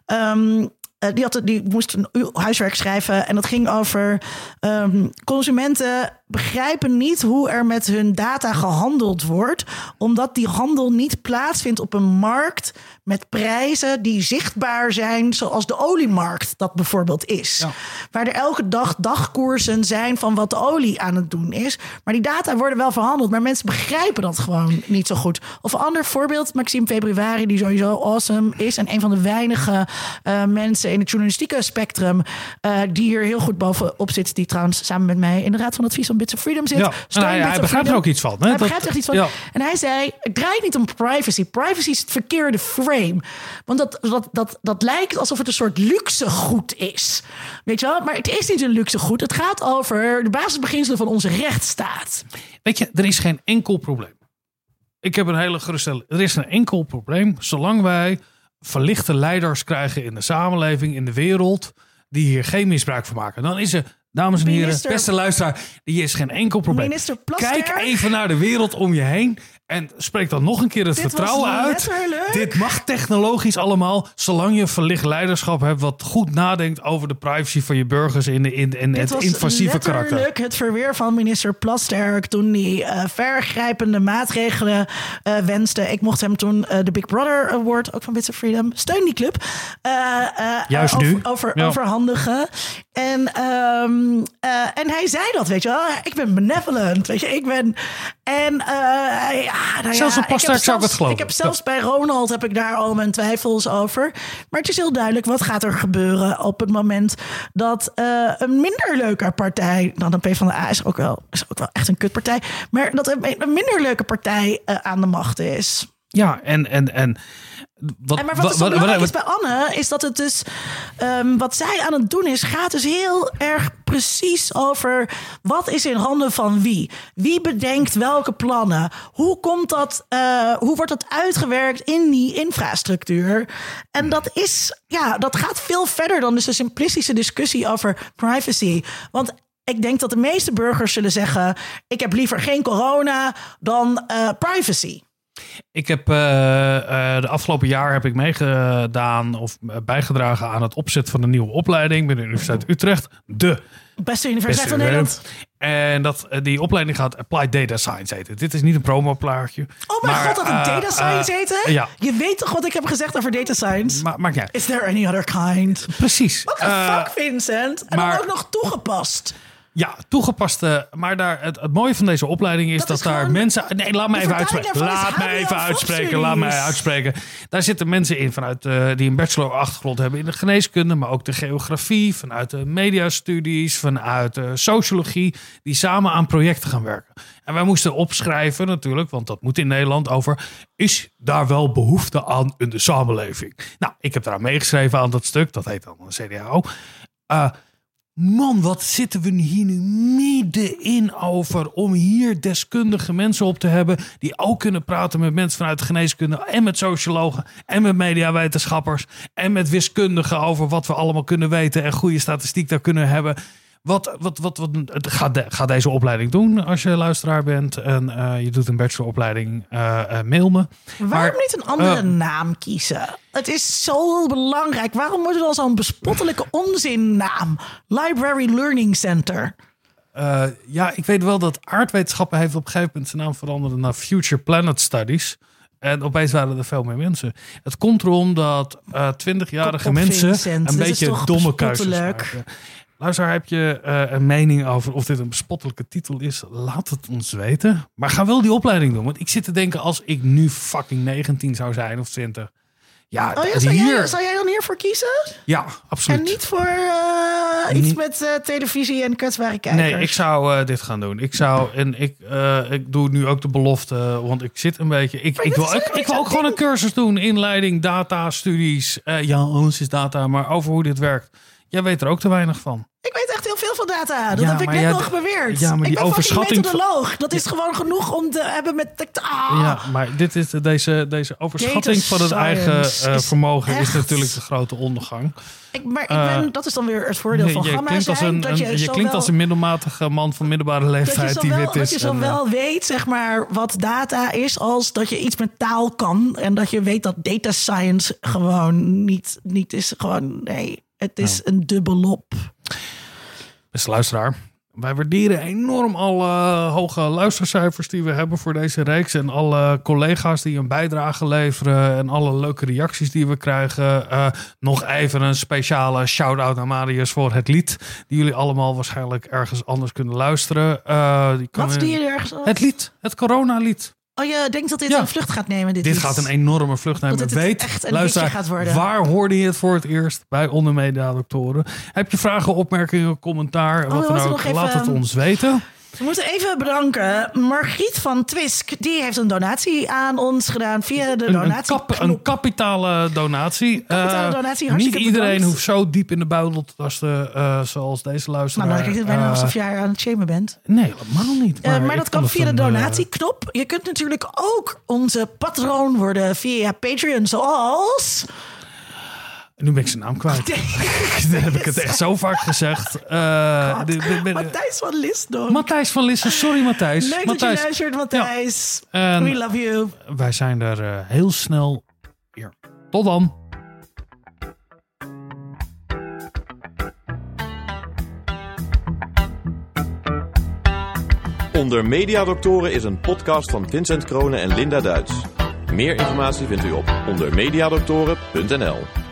ehm, eh, die, had, die moest een huiswerk schrijven en dat ging over ehm, consumenten begrijpen niet hoe er met hun data gehandeld wordt, omdat die handel niet plaatsvindt op een markt met prijzen die zichtbaar zijn, zoals de oliemarkt dat bijvoorbeeld is. Waar er elke dag dagkoersen zijn van wat de olie aan het doen is. Maar die data worden wel verhandeld, maar mensen begrijpen dat gewoon niet zo goed. Of een ander voorbeeld, Maxime Februari, die sowieso awesome is en een van de weinige eh, mensen in het journalistieke spectrum eh, die hier heel goed bovenop zit, die trouwens samen met mij in de Raad van Advies van Bits of Freedom zit. Ja, en hij- begrijpt er ook iets van, hè? Hij Dat- begrijpt er echt iets van. ja. En hij zei, het draait niet om privacy. Privacy is het verkeerde frame. Want dat, dat, dat, dat lijkt alsof het een soort luxe goed is. Weet je wel? Maar het is niet een luxe goed. Het gaat over de basisbeginselen van onze rechtsstaat. Weet je, er is geen enkel probleem. Ik heb een hele geruststelling. Er is geen enkel probleem zolang wij verlichte leiders krijgen in de samenleving, in de wereld, die hier geen misbruik van maken. Dan is er, dames en heren, Minister- beste luisteraar, die is geen enkel probleem. Minister. Kijk even naar de wereld om je heen en spreek dan nog een keer het Dit vertrouwen uit. Dit mag technologisch allemaal, zolang je verlicht leiderschap hebt wat goed nadenkt over de privacy van je burgers in, de, in, in het invasieve karakter. het verweer van minister Plasterk toen hij eh, vergrijpende maatregelen eh, wenste. Ik mocht hem toen eh, de Big Brother Award, ook van Bits of Freedom, steun die club, Juist nu. Over, Ja. overhandigen. En, ehm, eh, en hij zei dat, weet je wel. Ik ben benevolent, weet je. Ik ben... En eh, ja, nou Zelfs heb zou ik zelfs- het geloven. Ik heb zelfs bij Ronald heb ik daar al mijn twijfels over. Maar het is heel duidelijk wat gaat er gebeuren op het moment dat eh, een minder leuke partij dan de PvdA is ook wel is ook wel echt een kutpartij, maar dat een, een minder leuke partij eh, aan de macht is. Ja, en, en, en wat, En maar wat, dus wat- belangrijk wat- is bij Anne, is dat het dus... ehm, wat zij aan het doen is, gaat dus heel erg precies over... wat is in handen van wie? Wie bedenkt welke plannen? Hoe komt dat... eh, hoe wordt dat uitgewerkt in die infrastructuur? En dat is... Ja, dat gaat veel verder dan dus de simplistische discussie over privacy. Want... Ik denk dat de meeste burgers zullen zeggen: ik heb liever geen corona dan eh, privacy. Ik heb eh, eh, de afgelopen jaar heb ik meegedaan of eh, bijgedragen aan het opzetten van een nieuwe opleiding bij de Universiteit Utrecht. De Beste universiteit van Nederland. En dat, die opleiding gaat Applied Data Science heten. Dit is niet een promoplaatje. Oh mijn maar, god, dat een eh, data science heette? Ja, Je weet toch wat ik heb gezegd over data science? maakt niet uit. Is there any other kind? Precies. What the fuck, Vincent? En maar- dan ook nog toegepast. Ja, toegepaste. Maar daar, het, het mooie van deze opleiding is dat, daar mensen. Nee, laat me even uitspreken. Laat me even uitspreken. Laat mij Studies. uitspreken. Daar zitten mensen in vanuit eh, die een bachelor-achtergrond hebben in de geneeskunde, maar ook de geografie, vanuit de mediastudies, vanuit de sociologie, die samen aan projecten gaan werken. En wij moesten opschrijven natuurlijk, want dat moet in Nederland over. Is daar wel behoefte aan in de samenleving? Nou, ik heb daar meegeschreven aan dat stuk. Dat heet dan een CDAO. Eh, Man, wat zitten we hier nu middenin over om hier deskundige mensen op te hebben die ook kunnen praten met mensen vanuit de geneeskunde en met sociologen en met mediawetenschappers en met wiskundigen over wat we allemaal kunnen weten en goede statistiek daar kunnen hebben. Wat, wat, wat, wat ga, de, ga deze opleiding doen als je luisteraar bent en eh, je doet een bacheloropleiding, eh, eh, mail me. Waarom Maar, niet een andere naam kiezen? Het is zo belangrijk. Waarom wordt het al zo'n bespottelijke onzinnaam? Library Learning Center. Ja, ik weet wel dat aardwetenschappen heeft op een gegeven moment zijn naam veranderd naar Future Planet Studies. En opeens waren er veel meer mensen. Het komt erom dat twintigjarige op, mensen Vincent, een beetje domme keuzes maken. Luister, heb je eh, een mening over of dit een bespottelijke titel is? Laat het ons weten. Maar ga wel die opleiding doen. Want ik zit te denken, als ik nu fucking 19 zou zijn of 20. Ja, Oh ja, zou, hier. jij, zou jij dan hiervoor kiezen? Ja, absoluut. En niet voor eh, iets met eh, televisie en kwetsbare kijkers? Nee, ik zou dit gaan doen. Ik zou, en ik, ik doe nu ook de belofte, want ik zit een beetje. Ik, Maar ik, wil, ik, wil ook gewoon een cursus doen, inleiding, data, studies. Ja, alles is data, maar over hoe dit werkt. Jij weet er ook te weinig van. Ik weet echt heel veel van data. Dat Ja, heb ik net nog beweerd. ja, maar die ik ben overschatting methodoloog. Dat is gewoon genoeg om te hebben met... Ah. Ja, maar dit is, deze, deze overschatting Data van het eigen eh, is vermogen is natuurlijk de grote ondergang. Ik, maar ik Eh, ben, dat is dan weer het voordeel van je gamma klinkt als een, dat een- je, klinkt als een middelmatige man van middelbare leeftijd die zowel, wit dat je is. eh, zowel weet zeg maar, wat data is als dat je iets met taal kan. En dat je weet dat data science gewoon niet, niet is. Gewoon, nee, het is een dubbelop. Beste luisteraar, wij waarderen enorm alle hoge luistercijfers die we hebben voor deze reeks. En alle collega's die een bijdrage leveren. En alle leuke reacties die we krijgen. Eh, nog even een speciale shout-out naar Marius voor het lied. Die jullie allemaal waarschijnlijk ergens anders kunnen luisteren. Eh, die kan Wat je ergens... Het lied, het coronalied. Oh, je denkt dat dit Ja. een vlucht gaat nemen? Dit, Dit gaat een enorme vlucht nemen. Dat het Weet, echt een hitje gaat worden. waar hoorde je het voor het eerst? Bij Ondermedia Doctoren. Heb je vragen, opmerkingen, commentaar? Oh, wat dan ook? even- Laat het ons weten. We moeten even bedanken. Margriet van Twisk, die heeft een donatie aan ons gedaan via de Een, een, donatie. kap- een kapitale donatie. Kapitale Eh, donatie, niet iedereen bedankt. hoeft zo diep in de buidel te tasten eh, zoals deze luisteraar. Nou, dan klinkt het bijna Eh, alsof jij aan het shamen bent. Nee, helemaal niet. Maar, maar ik dat kan via de donatieknop. Je kunt natuurlijk ook onze patroon worden via Patreon, zoals... nu ben ik zijn naam kwijt. Dan heb ik het echt zo vaak gezegd. Eh, Matthijs van Lisdorp. Matthijs van Lissen. Sorry Matthijs. Leuk dat Matthijs. je luistert, Matthijs. We love you. wij zijn er eh, heel snel weer. Tot dan. Onder Mediadoktoren is een podcast van Vincent Kronen en Linda Duits. Meer informatie vindt u op ondermediadoktoren.nl.